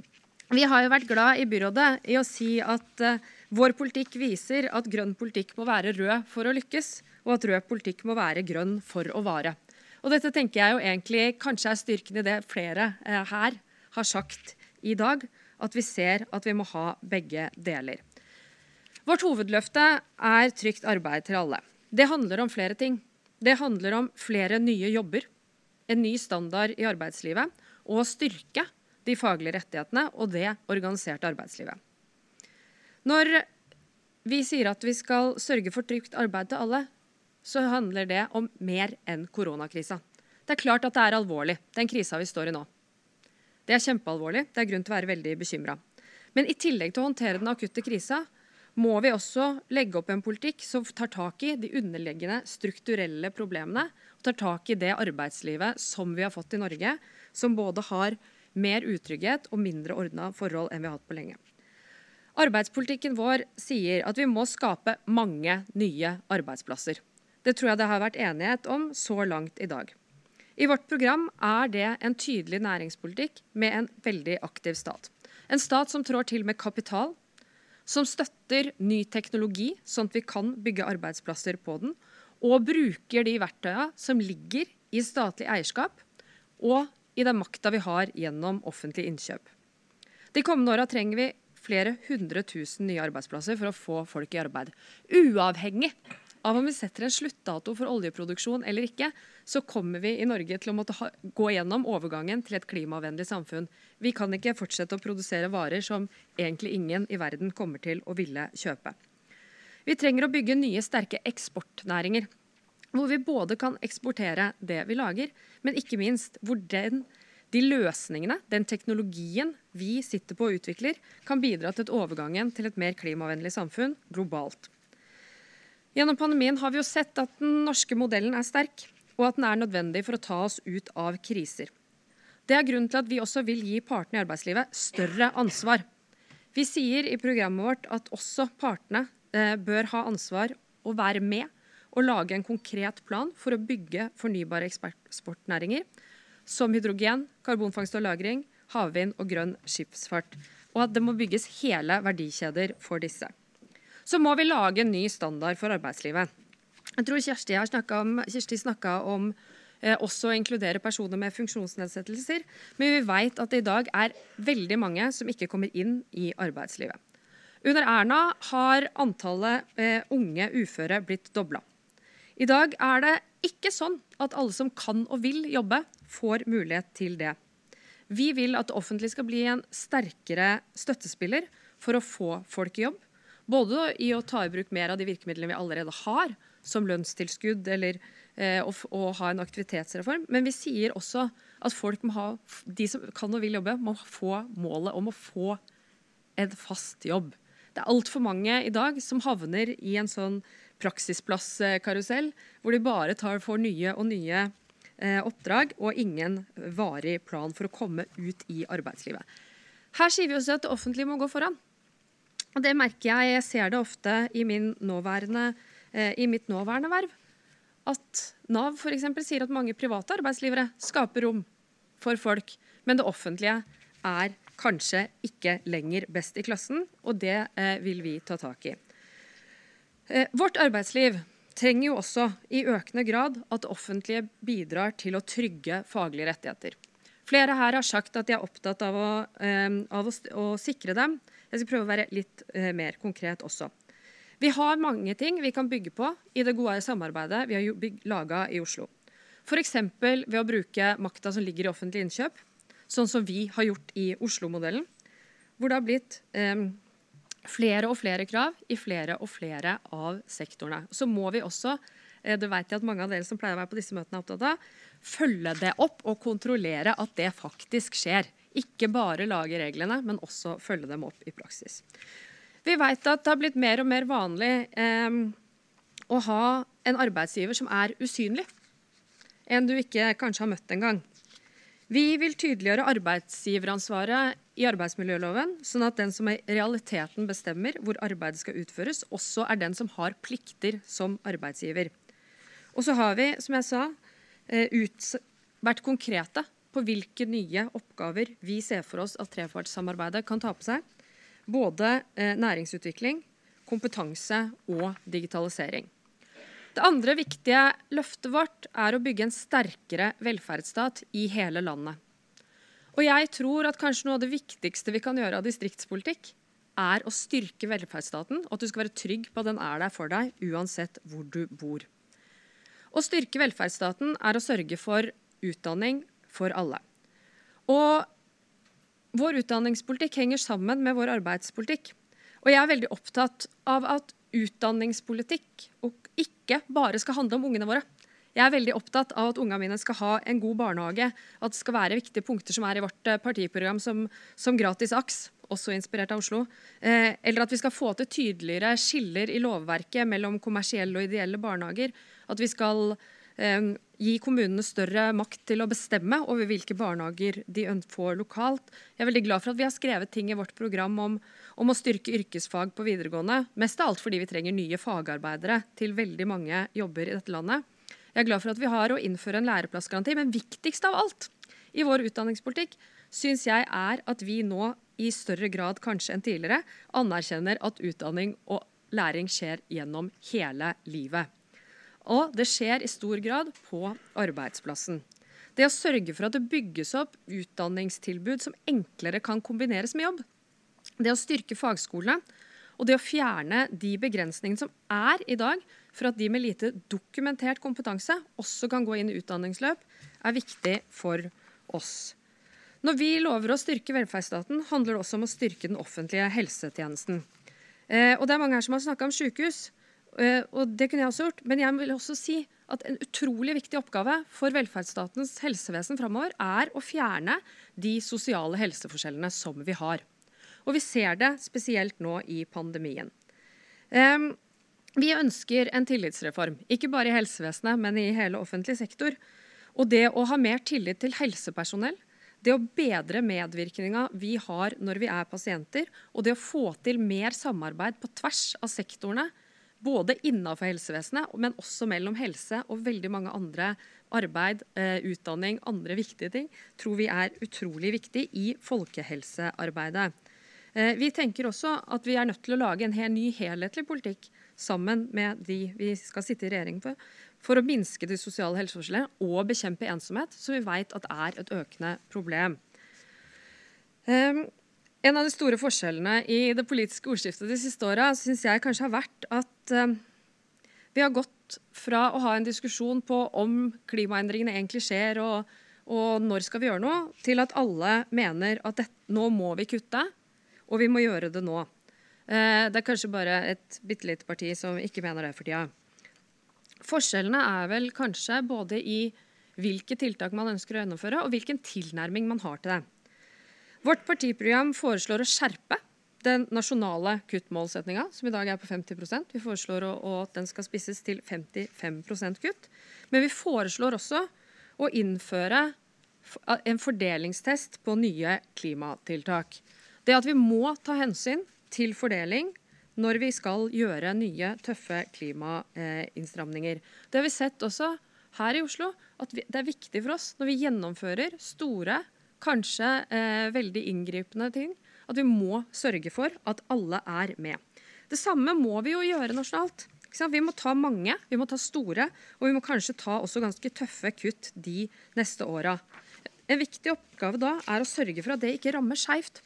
vi har jo vært glad i byrådet i å si at uh, vår politikk viser at grønn politikk må være rød for å lykkes, og at rød politikk må være grønn for å vare. Og dette tenker jeg jo egentlig kanskje er styrken i det flere uh, her har sagt i dag, at vi ser at vi må ha begge deler. Vårt hovedløfte er trygt arbeid til alle. Det handler om flere ting. Det handler om flere nye jobber, en ny standard i arbeidslivet og å styrke de faglige rettighetene og det organiserte arbeidslivet. Når vi sier at vi skal sørge for trygt arbeid til alle, så handler det om mer enn koronakrisa. Det er klart at det er alvorlig, den krisa vi står i nå. Det er kjempealvorlig. Det er grunn til å være veldig bekymra. Men i tillegg til å håndtere den akutte krisa, må vi også legge opp en politikk som tar tak i de underliggende strukturelle problemene. Og tar tak i det arbeidslivet som vi har fått i Norge, som både har mer utrygghet og mindre ordna forhold enn vi har hatt på lenge. Arbeidspolitikken vår sier at vi må skape mange nye arbeidsplasser. Det tror jeg det har vært enighet om så langt i dag. I vårt program er det en tydelig næringspolitikk med en veldig aktiv stat. En stat som trår til med kapital, som støtter ny teknologi, sånn at vi kan bygge arbeidsplasser på den, og bruker de verktøyene som ligger i statlig eierskap og i den makta vi har gjennom offentlige innkjøp. De kommende åra trenger vi flere hundre tusen nye arbeidsplasser for å få folk i arbeid. Uavhengig av om vi setter en sluttdato for oljeproduksjon eller ikke, så kommer vi i Norge til å måtte ha, gå gjennom overgangen til et klimavennlig samfunn. Vi kan ikke fortsette å produsere varer som egentlig ingen i verden kommer til å ville kjøpe. Vi trenger å bygge nye, sterke eksportnæringer. Hvor vi både kan eksportere det vi lager, men ikke minst hvor den, de løsningene, den teknologien vi sitter på og utvikler, kan bidra til overgangen til et mer klimavennlig samfunn globalt. Gjennom pandemien har vi jo sett at den norske modellen er sterk, og at den er nødvendig for å ta oss ut av kriser. Det er grunnen til at vi også vil gi partene i arbeidslivet større ansvar. Vi sier i programmet vårt at også partene eh, bør ha ansvar og være med og lage en konkret plan for å bygge fornybare eksportnæringer som hydrogen, karbonfangst og -lagring, havvind og grønn skipsfart. Og at det må bygges hele verdikjeder for disse så må vi lage en ny standard for arbeidslivet. Jeg tror Kjersti har om, Kirsti om eh, også å inkludere personer med funksjonsnedsettelser. Men vi vet at det i dag er veldig mange som ikke kommer inn i arbeidslivet. Under Erna har antallet eh, unge uføre blitt dobla. I dag er det ikke sånn at alle som kan og vil jobbe, får mulighet til det. Vi vil at det offentlige skal bli en sterkere støttespiller for å få folk i jobb. Både i å ta i bruk mer av de virkemidlene vi allerede har, som lønnstilskudd eller eh, å, å, ha en aktivitetsreform. Men vi sier også at folk må ha, de som kan og vil jobbe, må få målet om å få en fast jobb. Det er altfor mange i dag som havner i en sånn praksisplasskarusell, hvor de bare tar, får nye og nye eh, oppdrag og ingen varig plan for å komme ut i arbeidslivet. Her sier vi også at det offentlige må gå foran. Og det merker jeg. Jeg ser det ofte i, eh, i mitt nåværende verv. At Nav for sier at mange private arbeidsgivere skaper rom for folk, men det offentlige er kanskje ikke lenger best i klassen, og det eh, vil vi ta tak i. Eh, vårt arbeidsliv trenger jo også i økende grad at det offentlige bidrar til å trygge faglige rettigheter. Flere her har sagt at de er opptatt av å, eh, av å, å sikre dem. Jeg skal prøve å være litt eh, mer konkret også. Vi har mange ting vi kan bygge på i det gode samarbeidet vi har laga i Oslo. F.eks. ved å bruke makta som ligger i offentlig innkjøp, sånn som vi har gjort i Oslo-modellen. hvor det har blitt eh, flere og flere krav i flere og flere av sektorene. Så må vi også, eh, det vet jeg at mange av dere som pleier å være på disse møtene er opptatt av, følge det opp og kontrollere at det faktisk skjer. Ikke bare lage reglene, men også følge dem opp i praksis. Vi vet at det har blitt mer og mer vanlig eh, å ha en arbeidsgiver som er usynlig. En du ikke kanskje har møtt engang. Vi vil tydeliggjøre arbeidsgiveransvaret i arbeidsmiljøloven, sånn at den som i realiteten bestemmer hvor arbeidet skal utføres, også er den som har plikter som arbeidsgiver. Og så har vi, som jeg sa, eh, ut, vært konkrete på hvilke nye oppgaver vi ser for oss at trepartssamarbeidet kan ta på seg. Både eh, næringsutvikling, kompetanse og digitalisering. Det andre viktige løftet vårt er å bygge en sterkere velferdsstat i hele landet. Og jeg tror at kanskje noe av det viktigste vi kan gjøre av distriktspolitikk, er å styrke velferdsstaten, og at du skal være trygg på at den er der for deg uansett hvor du bor. Å styrke velferdsstaten er å sørge for utdanning for alle. Og vår utdanningspolitikk henger sammen med vår arbeidspolitikk. Og jeg er veldig opptatt av at utdanningspolitikk ikke bare skal handle om ungene våre. Jeg er veldig opptatt av at ungene mine skal ha en god barnehage. At det skal være viktige punkter som er i vårt eh, partiprogram, som, som gratis AKS, også inspirert av Oslo. Eh, eller at vi skal få til tydeligere skiller i lovverket mellom kommersielle og ideelle barnehager. At vi skal eh, gi kommunene større makt til å bestemme over hvilke barnehager de får lokalt. Jeg er veldig glad for at vi har skrevet ting i vårt program om om å styrke yrkesfag på videregående. Mest av alt fordi vi trenger nye fagarbeidere til veldig mange jobber i dette landet. Jeg er glad for at vi har å innføre en læreplassgaranti, men viktigst av alt i vår utdanningspolitikk syns jeg er at vi nå i større grad kanskje enn tidligere anerkjenner at utdanning og læring skjer gjennom hele livet. Og det skjer i stor grad på arbeidsplassen. Det å sørge for at det bygges opp utdanningstilbud som enklere kan kombineres med jobb, det å styrke fagskolene og det å fjerne de begrensningene som er i dag for at de med lite dokumentert kompetanse også kan gå inn i utdanningsløp, er viktig for oss. Når vi lover å styrke velferdsstaten, handler det også om å styrke den offentlige helsetjenesten. Eh, og det er mange her som har snakka om sykehus, eh, og det kunne jeg også gjort. Men jeg vil også si at en utrolig viktig oppgave for velferdsstatens helsevesen framover er å fjerne de sosiale helseforskjellene som vi har. Og vi ser det spesielt nå i pandemien. Vi ønsker en tillitsreform, ikke bare i helsevesenet, men i hele offentlig sektor. Og det å ha mer tillit til helsepersonell, det å bedre medvirkninga vi har når vi er pasienter, og det å få til mer samarbeid på tvers av sektorene, både innenfor helsevesenet, men også mellom helse og veldig mange andre arbeid, eh, utdanning, andre viktige ting, tror vi er utrolig viktig i folkehelsearbeidet. Eh, vi tenker også at vi er nødt til å lage en helt ny helhetlig politikk sammen med de vi skal sitte i regjering på, for å minske de sosiale helseforskjellene og bekjempe ensomhet, som vi vet at er et økende problem. Um, en av de store forskjellene i det politiske ordskiftet de siste åra syns jeg kanskje har vært at um, vi har gått fra å ha en diskusjon på om klimaendringene egentlig skjer, og, og når skal vi gjøre noe, til at alle mener at det, nå må vi kutte. Og vi må gjøre det nå. Eh, det er kanskje bare et bitte lite parti som ikke mener det for tida. Forskjellene er vel kanskje både i hvilke tiltak man ønsker å gjennomføre, og hvilken tilnærming man har til det. Vårt partiprogram foreslår å skjerpe den nasjonale kuttmålsettinga, som i dag er på 50% Vi foreslår at den skal spisses til 55% kutt. Men vi foreslår også å innføre en fordelingstest på nye klimatiltak. Det at vi må ta hensyn til fordeling når vi skal gjøre nye, tøffe klimainnstramninger. Det har vi sett også her i Oslo, at det er viktig for oss når vi gjennomfører store, kanskje eh, veldig inngripende ting, at vi må sørge for at alle er med. Det samme må vi jo gjøre nasjonalt. Vi må ta mange, vi må ta store, og vi må kanskje ta også ganske tøffe kutt de neste åra. En viktig oppgave da er å sørge for at det ikke rammer skeivt.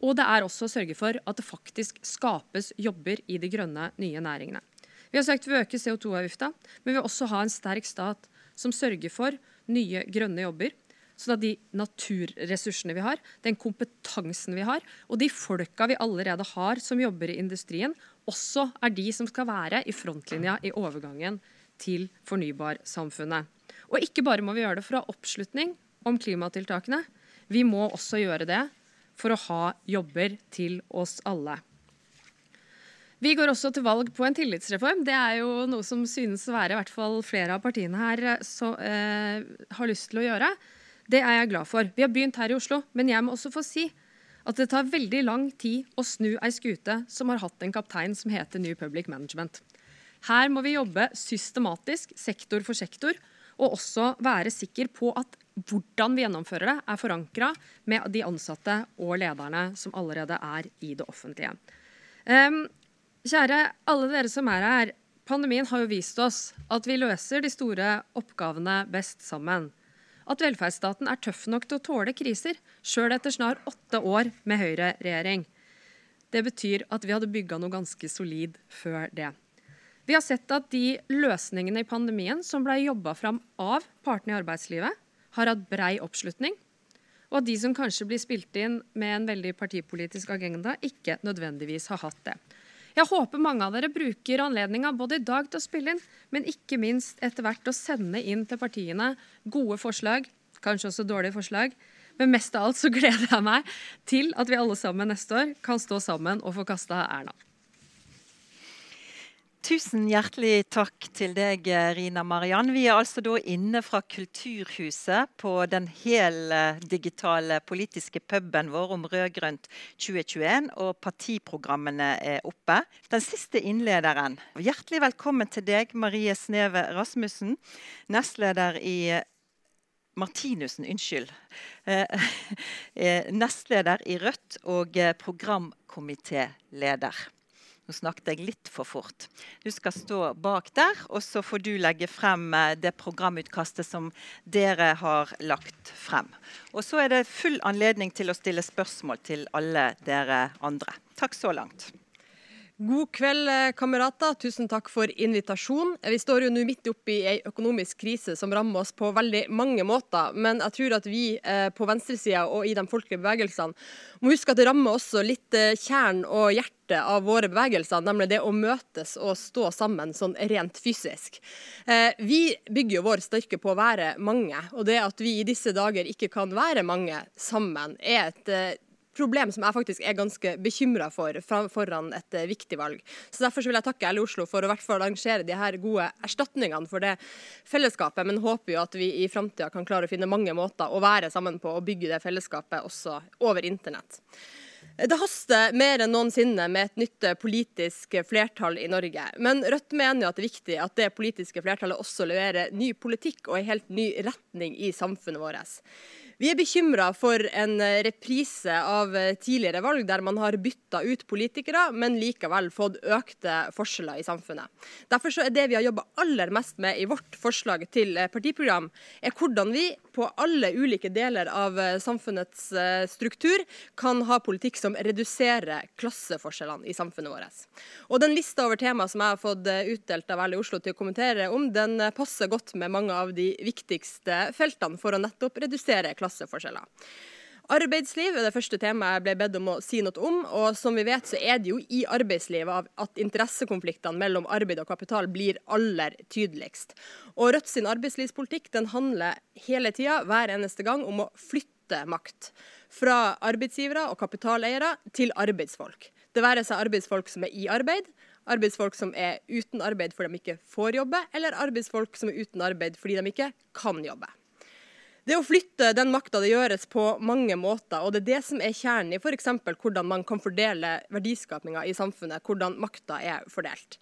Og det er også å sørge for at det faktisk skapes jobber i de grønne, nye næringene. Vi har vi vil øke CO2-avgifta, men vi vil også ha en sterk stat som sørger for nye grønne jobber. Sånn at de naturressursene vi har, den kompetansen vi har, og de folka vi allerede har som jobber i industrien, også er de som skal være i frontlinja i overgangen til fornybarsamfunnet. Og ikke bare må vi gjøre det for å ha oppslutning om klimatiltakene, vi må også gjøre det for å ha jobber til oss alle. Vi går også til valg på en tillitsreform. Det er jo noe som synes å være i hvert fall flere av partiene her eh, så, eh, har lyst til å gjøre. Det er jeg glad for. Vi har begynt her i Oslo, men jeg må også få si at det tar veldig lang tid å snu ei skute som har hatt en kaptein som heter New Public Management. Her må vi jobbe systematisk, sektor for sektor, og også være sikker på at hvordan vi gjennomfører det, er forankra med de ansatte og lederne som allerede er i det offentlige. Um, kjære alle dere som er her. Pandemien har jo vist oss at vi løser de store oppgavene best sammen. At velferdsstaten er tøff nok til å tåle kriser, sjøl etter snart åtte år med høyreregjering. Det betyr at vi hadde bygga noe ganske solid før det. Vi har sett at de løsningene i pandemien som ble jobba fram av partene i arbeidslivet, har hatt brei oppslutning, og at de som kanskje blir spilt inn med en veldig partipolitisk agenda, ikke nødvendigvis har hatt det. Jeg håper mange av dere bruker anledninga både i dag til å spille inn, men ikke minst etter hvert å sende inn til partiene gode forslag, kanskje også dårlige forslag. Men mest av alt så [LAUGHS] gleder jeg meg til at vi alle sammen neste år kan stå sammen og få kasta Erna. Tusen hjertelig takk til deg, Rina Mariann. Vi er altså da inne fra Kulturhuset på den heldigitale politiske puben vår om rød-grønt 2021, og partiprogrammene er oppe. Den siste innlederen. Hjertelig velkommen til deg, Marie Sneve Rasmussen, nestleder i Martinussen, unnskyld. Eh, [LAUGHS] eh, nestleder i Rødt og programkomitéleder. Nå snakket jeg litt for fort. Du skal stå bak der, og så får du legge frem eh, det programutkastet som dere har lagt frem. Og så er det full anledning til å stille spørsmål til alle dere andre. Takk så langt. God kveld, eh, kamerater. Tusen takk for invitasjon. Vi står jo nå midt oppi ei økonomisk krise som rammer oss på veldig mange måter. Men jeg tror at vi eh, på venstresida og i de folkelige bevegelsene må huske at det rammer også litt eh, kjern og hjerte av våre bevegelser, nemlig det å møtes og stå sammen sånn rent fysisk. Vi bygger jo vår styrke på å være mange, og det at vi i disse dager ikke kan være mange sammen, er et problem som jeg faktisk er ganske bekymra for foran et eh, viktig valg. Så Derfor så vil jeg takke LO Oslo for å hvert arrangere de her gode erstatningene for det fellesskapet, men håper jo at vi i framtida kan klare å finne mange måter å være sammen på og bygge det fellesskapet også over internett. Det haster mer enn noensinne med et nytt politisk flertall i Norge. Men Rødt mener jo at det er viktig at det politiske flertallet også leverer ny politikk og en helt ny retning i samfunnet vårt. Vi er bekymra for en eh, reprise av eh, tidligere valg, der man har bytta ut politikere, men likevel fått økte forskjeller i samfunnet. Derfor er det vi har jobba aller mest med i vårt forslag til eh, partiprogram, er hvordan vi på alle ulike deler av samfunnets struktur kan ha politikk som reduserer klasseforskjellene i samfunnet vårt. Og Den lista over tema som jeg har fått utdelt av LO Oslo til å kommentere om, den passer godt med mange av de viktigste feltene for å nettopp redusere klasseforskjeller klasseforskjeller. Arbeidsliv er det første temaet jeg ble bedt om å si noe om. og Som vi vet, så er det jo i arbeidslivet at interessekonfliktene mellom arbeid og kapital blir aller tydeligst. Og Rødt sin arbeidslivspolitikk den handler hele tida, hver eneste gang, om å flytte makt. Fra arbeidsgivere og kapitaleiere til arbeidsfolk. Det være seg arbeidsfolk som er i arbeid, arbeidsfolk som er uten arbeid fordi de ikke får jobbe, eller arbeidsfolk som er uten arbeid fordi de ikke kan jobbe. Det å flytte den makta det gjøres på mange måter, og det er det som er kjernen i f.eks. hvordan man kan fordele verdiskapinga i samfunnet, hvordan makta er fordelt.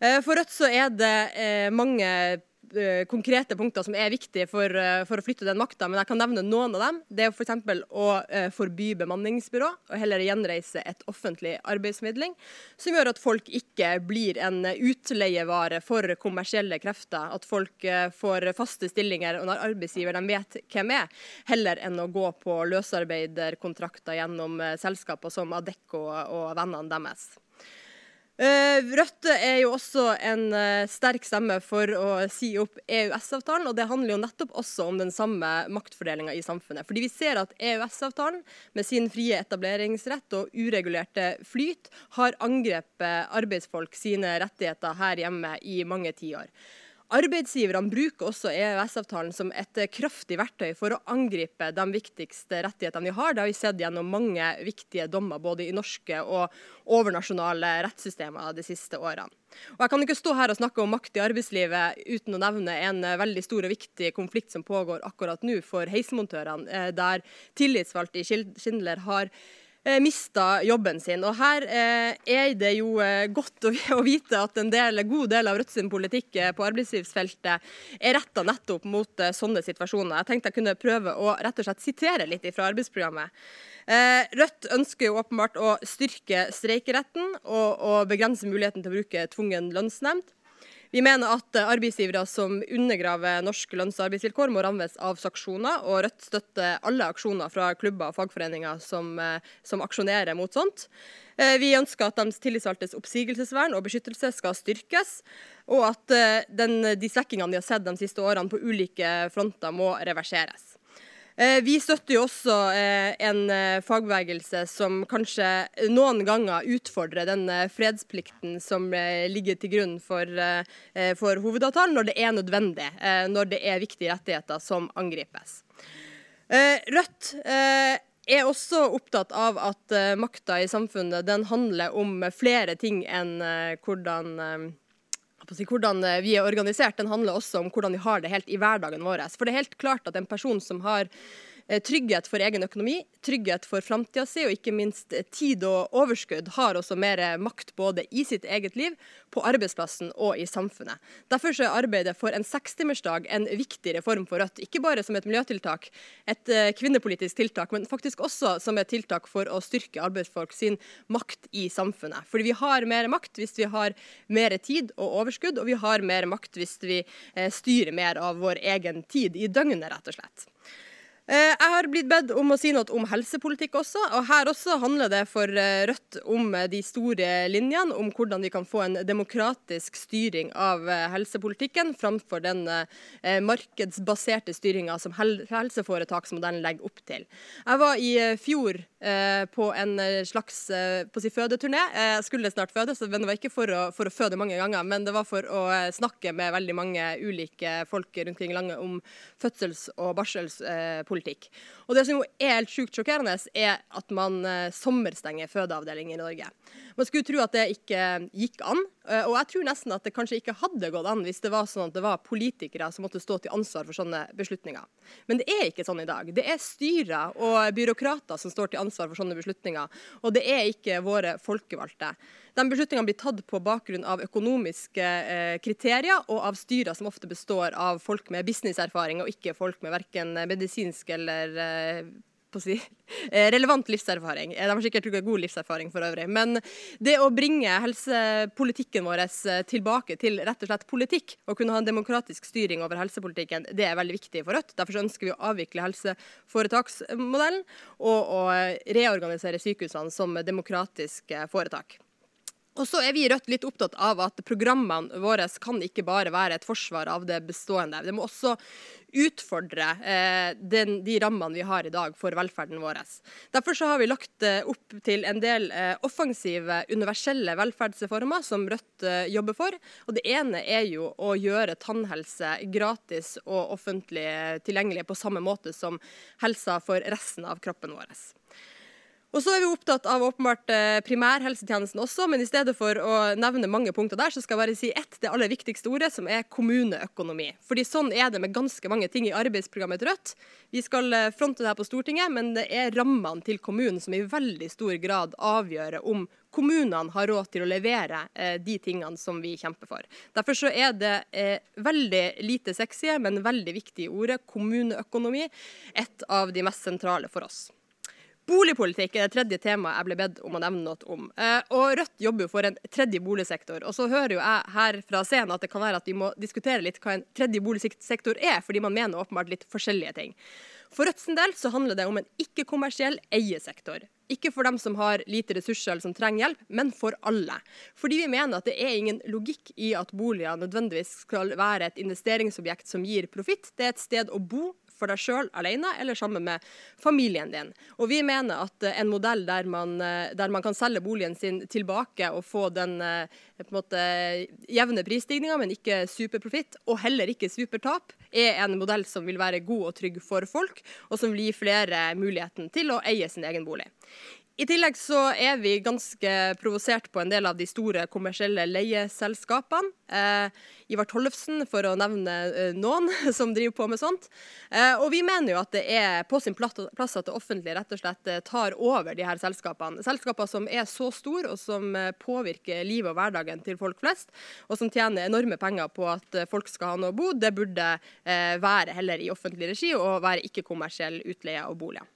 Eh, for Rødt så er det eh, mange konkrete punkter som er viktige for, eh, for å flytte den makta, men jeg kan nevne noen av dem. Det er f.eks. å uh, forby bemanningsbyrå, og heller gjenreise et offentlig arbeidsmidling, som gjør at folk ikke blir en utleievare for kommersielle krefter. At folk får faste stillinger og når arbeidsgiver de vet hvem er, heller enn å gå på løsarbeiderkontrakter gjennom selskaper som Adecco og vennene deres. Eh, Rødt er jo også en uh, sterk stemme for å si opp EØS-avtalen. og Det handler jo nettopp også om den samme maktfordelinga i samfunnet. Fordi vi ser at EØS-avtalen med sin frie etableringsrett og uregulerte flyt har angrepet arbeidsfolk sine rettigheter her hjemme i mange tiår. Arbeidsgiverne bruker også EØS-avtalen som et kraftig verktøy for å angripe de viktigste rettighetene vi har. Det har vi sett gjennom mange viktige dommer både i norske og overnasjonale rettssystemer de siste årene. Og Jeg kan ikke stå her og snakke om makt i arbeidslivet uten å nevne en veldig stor og viktig konflikt som pågår akkurat nå for heismontørene, eh, der tillitsvalgte i Schindler har mista jobben sin. Og Her eh, er det jo eh, godt å, [LAUGHS] vite at en del, god del av Rødt sin politikk eh, på arbeidslivsfeltet er retta nettopp mot eh, sånne situasjoner. Jeg tenkte jeg kunne prøve å rett og slett sitere litt fra arbeidsprogrammet. Eh, Rødt ønsker jo åpenbart å styrke streikeretten og, og begrense muligheten til å bruke tvungen lønnsnemnd. Vi mener at arbeidsgivere som undergraver norske lønns- og arbeidsvilkår, må rammes av sanksjoner, og Rødt støtter alle aksjoner fra klubber og fagforeninger som, eh, som aksjonerer mot sånt. Eh, vi ønsker at de tillitsvalgtes oppsigelsesvern og beskyttelse skal styrkes, og at eh, den, de svekkingene vi har sett de siste årene på ulike fronter, må reverseres. Eh, vi støtter jo også eh, en eh, fagbevegelse som kanskje noen ganger utfordrer den fredsplikten som ligger til grunn for, for hovedavtalen, når det er nødvendig, når det er viktige rettigheter som angripes. Rødt er også opptatt av at makta i samfunnet den handler om flere ting enn hvordan hvordan eh, vi er organisert, den handler også om hvordan vi har det helt i hverdagen vår. For det er helt klart at en person som har trygghet for egen økonomi, trygghet for framtida si, og ikke minst eh, tid og overskudd har også mer makt både i sitt eget liv, på arbeidsplassen og i samfunnet. Derfor er arbeidet for en sekstimersdag en viktig reform for Rødt. Ikke bare som et miljøtiltak, et eh, kvinnepolitisk tiltak, men faktisk også som et tiltak for å styrke arbeidsfolk sin makt i samfunnet. Fordi vi har mer makt hvis vi har mer tid og overskudd, og vi har mer makt hvis vi styrer mer av vår egen tid i døgnet, rett og slett. Eh, jeg har blitt bedt om å si noe om helsepolitikk også. og Her også handler det for eh, Rødt om eh, de store linjene, om hvordan vi kan få en demokratisk styring av helsepolitikken framfor den markedsbaserte styringa som helseforetaksmodellen legger opp til. Jeg var i fjor på en slags på si fødeturné. Jeg skulle snart føde, men det var ikke for å, for å, føde mange ganger, men det var for å snakke med veldig mange ulike folk rundt omkring i landet om fødsels- og barselspolitikk politikk. Og Det som er helt sjukt sjokkerende, er at man eh, sommerstenger fødeavdelinger i Norge. Man skulle tro at det ikke gikk an, og jeg tror nesten at det kanskje ikke hadde gått an hvis det var sånn at det var politikere som måtte stå til ansvar for sånne beslutninger. Men det er ikke sånn i dag. Det er styrer og byråkrater som står til ansvar for sånne beslutninger, og det er ikke våre folkevalgte. De beslutningene blir tatt på bakgrunn av økonomiske eh, kriterier og av styrer som ofte består av folk med businesserfaring, og ikke folk med verken medisinsk eller eh, Si, [LAUGHS] eh, relevant livserfaring. De har sikkert god livserfaring for øvrig. Men det å bringe helsepolitikken vår eh, tilbake til rett og slett politikk, og kunne ha en demokratisk styring over helsepolitikken, det er veldig viktig for Rødt. Derfor ønsker vi å avvikle helseforetaksmodellen og å reorganisere sykehusene som demokratiske foretak. Og så er vi i Rødt litt opptatt av at programmene våre kan ikke bare være et forsvar av det bestående. Det må også utfordre eh, den, de rammene vi har i dag for velferden vår. Derfor har vi lagt eh, opp til en del eh, offensive, universelle velferdsreformer som Rødt eh, jobber for. Og Det ene er jo å gjøre tannhelse gratis og offentlig tilgjengelig på samme måte som helsa for resten av kroppen vår. Og så er vi opptatt av åpenbart eh, primærhelsetjenesten også, men i stedet for å nevne mange punkter der, så skal jeg bare si ett, det aller viktigste ordet, som er kommuneøkonomi. Fordi sånn er det med ganske mange ting i arbeidsprogrammet til Rødt. Vi skal eh, fronte det her på Stortinget, men det er rammene til kommunen som i veldig stor grad avgjør om kommunene har råd til å levere eh, de tingene som vi kjemper for. Derfor så er det veldig lite sexy, men veldig viktige ordet kommuneøkonomi et av de mest sentrale for oss. Boligpolitikk er det tredje temaet jeg ble bedt om å nevne noe om. Eh, og Rødt jobber jo for en tredje boligsektor. Og så hører jo jeg her fra scenen at det kan være at vi må diskutere litt hva en tredje boligsektor er, fordi man mener åpenbart litt forskjellige ting. For Rødts del så handler det om en ikke-kommersiell eiesektor. Ikke for dem som har lite ressurser eller som trenger hjelp, men for alle. Fordi vi mener at det er ingen logikk i at boliger nødvendigvis skal være et investeringsobjekt som gir profitt. Det er et sted å bo for deg sjøl alene eller sammen med familien din. Og vi mener at en modell der man, der man kan selge boligen sin tilbake og få den en måte jevne prisstigninga, men ikke superprofitt, og heller ikke supertap, er en modell som vil være god og trygg for folk, og som vil gi flere muligheten til å eie sin egen bolig. I tillegg så er vi ganske provosert på en del av de store kommersielle leieselskapene. Eh, Ivar Tollefsen, for å nevne eh, noen, [LAUGHS] som driver på med sånt. Eh, og vi mener jo at det er på sin plass at det offentlige rett og slett eh, tar over de her selskapene. Selskaper som er så store, og som eh, påvirker livet og hverdagen til folk flest, og som tjener enorme penger på at eh, folk skal ha noe å bo, det burde være heller i offentlig regi og være ikke-kommersiell utleie av boliger.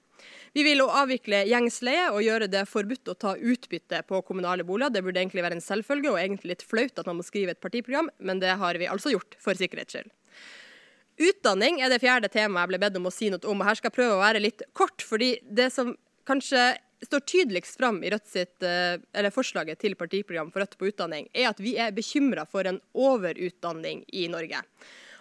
Vi vil avvikle gjengsleie og gjøre det forbudt å ta utbytte på kommunale boliger. Det burde egentlig være en selvfølge, og egentlig litt flaut at man må skrive et partiprogram, men det har vi altså gjort, for sikkerhets skyld. Utdanning er det fjerde temaet jeg ble bedt om å si noe om. og Her skal jeg prøve å være litt kort, fordi det som kanskje står tydeligst fram i Rødt sitt, eller forslaget til partiprogram for Rødt på utdanning, er at vi er bekymra for en overutdanning i Norge.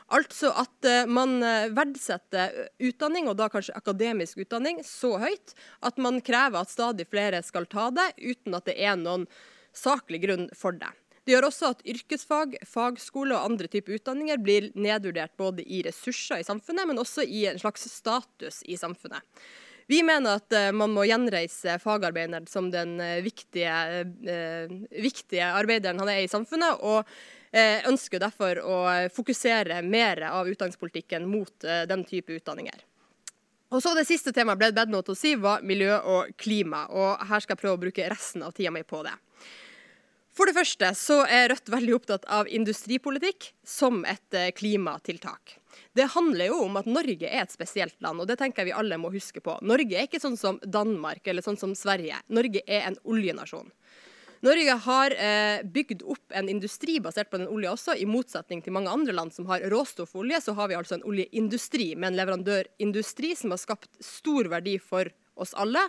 Altså at uh, man eh, verdsetter utdanning, og da kanskje akademisk utdanning, så høyt at man krever at stadig flere skal ta det, uten at det er noen saklig grunn for det. Det gjør også at yrkesfag, fagskole og andre typer utdanninger blir nedvurdert både i ressurser i samfunnet, men også i en slags status i samfunnet. Vi mener at man må gjenreise fagarbeideren som den viktige, viktige, arbeideren han er i samfunnet, og Eh, ønsker derfor å fokusere mer av utdanningspolitikken mot eh, den type utdanninger. Og så Det siste temaet ble bedt til å si var miljø og klima. og Her skal jeg prøve å bruke resten av tida mi på det. For det første så er Rødt veldig opptatt av industripolitikk som et eh, klimatiltak. Det handler jo om at Norge er et spesielt land, og det tenker jeg vi alle må huske på. Norge er ikke sånn som Danmark eller sånn som Sverige. Norge er en oljenasjon. Norge har eh, bygd opp en industri basert på den olja også. I motsetning til mange andre land som har råstoffolje, så har vi altså en oljeindustri med en leverandørindustri som har skapt stor verdi for oss alle.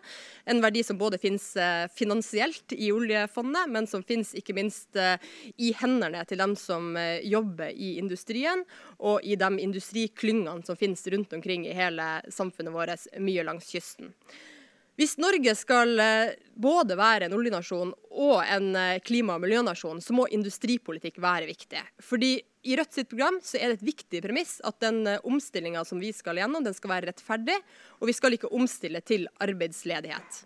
En verdi som både finnes eh, finansielt i oljefondet, men som finnes ikke minst eh, i hendene til dem som eh, jobber i industrien, og i de industriklyngene som finnes rundt omkring i hele samfunnet vårt, mye langs kysten. Hvis Norge skal eh, både være en oljenasjon og en eh, klima- og miljønasjon, så må industripolitikk være viktig. Fordi i Rødt sitt program så er det et viktig premiss at den eh, omstillinga som vi skal gjennom, den skal være rettferdig, og vi skal ikke omstille til arbeidsledighet.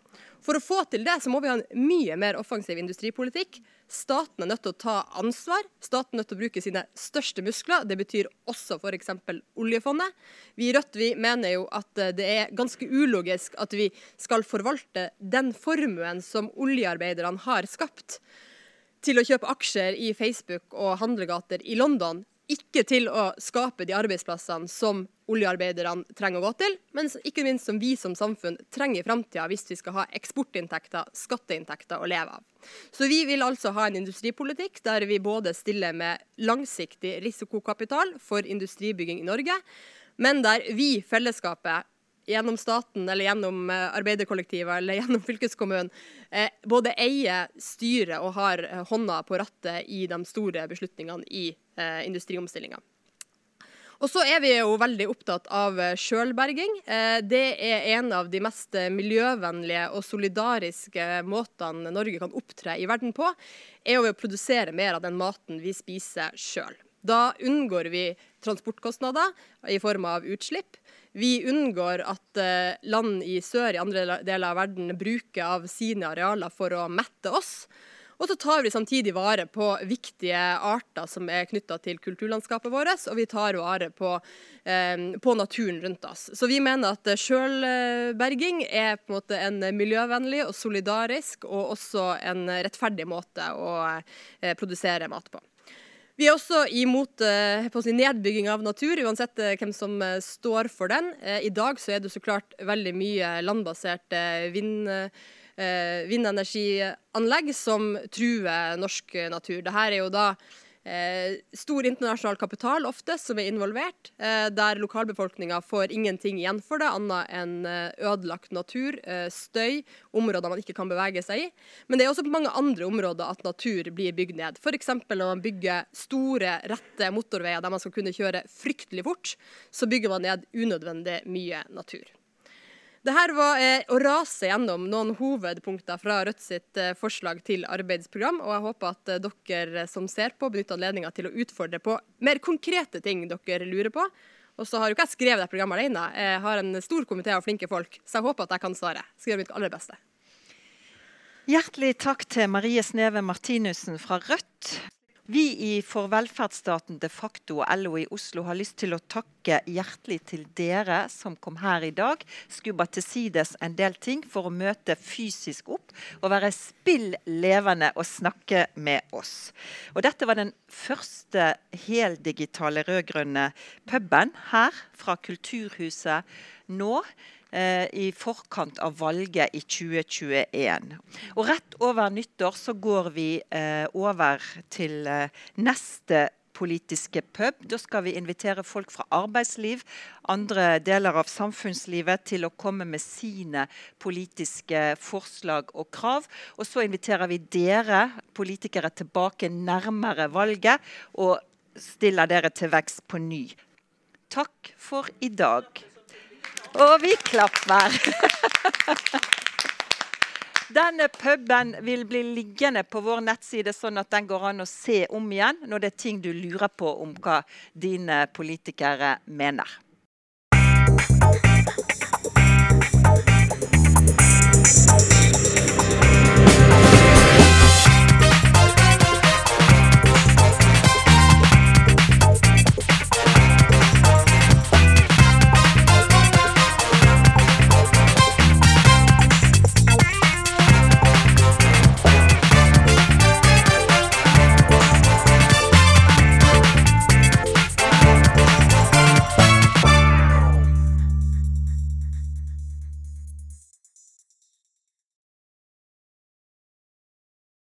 For å få til det så må vi ha en mye mer offensiv industripolitikk. Staten er nødt til å ta ansvar. Staten er nødt til å bruke sine største muskler. Det betyr også f.eks. oljefondet. Vi i Rødt vi mener jo at eh, det er ganske ulogisk at vi skal forvalte den formuen som oljearbeiderne har skapt, til å kjøpe aksjer i Facebook og handlegater i London ikke til å skape de arbeidsplassene som oljearbeiderne trenger å gå til, men ikke minst som vi som samfunn trenger i framtida hvis vi skal ha eksportinntekter, skatteinntekter å leve av. Så vi vil altså ha en industripolitikk der vi både stiller med langsiktig risikokapital for industribygging i Norge, men der vi, fellesskapet, gjennom staten eller gjennom arbeiderkollektiver arbeiderkollektivet eller gjennom [LAUGHS] fylkeskommunen eh, både eier, styrer og har eh, hånda på rattet i de store beslutningene i eh, industriomstillinga. Og så er vi jo veldig opptatt av eh, sjølberging. Eh, det er en av de mest miljøvennlige og solidariske måtene Norge kan opptre i verden på, er å produsere mer av den maten vi spiser sjøl. Da unngår vi transportkostnader i form av utslipp. Vi unngår at eh, land i sør i andre deler av verden bruker av sine arealer for å mette oss. Og så tar vi samtidig vare på viktige arter som er knytta til kulturlandskapet vårt, og vi tar vare på, eh, på, naturen rundt oss. Så vi mener at sjølberging er på en måte en miljøvennlig og solidarisk og også en rettferdig måte å eh, produsere mat på. Vi er også imot eh, si, nedbygging av natur, uansett eh, hvem som eh, står for den. I dag så er det så klart veldig mye landbasert vind, vindenergianlegg som truer norsk natur. Dette er jo da eh, stor internasjonal kapital ofte som er involvert, eh, der lokalbefolkninga får ingenting igjen for det, annet enn eh, ødelagt natur, eh, støy, områder man ikke kan bevege seg i. Men det er også på mange andre områder at natur blir bygd ned. F.eks. når man bygger store, rette motorveier der man skal kunne kjøre fryktelig fort, så bygger man ned unødvendig mye natur. Dette var eh, å rase gjennom noen hovedpunkter fra Rødt sitt eh, forslag til arbeidsprogram. og Jeg håper at eh, dere som ser på, benytter anledninga til å utfordre på mer konkrete ting dere lurer på. Og så har jo ikke jeg skrevet det programmet alene. Jeg har en stor komité av flinke folk, så jeg håper at jeg kan svare. Skal gjøre mitt aller beste. Hjertelig takk til Marie Sneve Martinussen fra Rødt. Vi i For velferdsstaten de facto og LO i Oslo har lyst til å takke hjertelig til dere som kom her i dag. Skubba til sides en del ting for å møte fysisk opp og være spill levende og snakke med oss. Og dette var den første heldigitale rød-grønne puben her fra Kulturhuset nå i forkant av valget i 2021. Og rett over nyttår så går vi eh, over til eh, neste politiske pub. Da skal vi invitere folk fra arbeidsliv, andre deler av samfunnslivet til å komme med sine politiske forslag og krav. Og så inviterer vi dere politikere tilbake nærmere valget og stiller dere til vekst på ny. Takk for i dag. Og vi klapper. [LAUGHS] Denne puben vil bli liggende på vår nettside, sånn at den går an å se om igjen når det er ting du lurer på om hva dine politikere mener.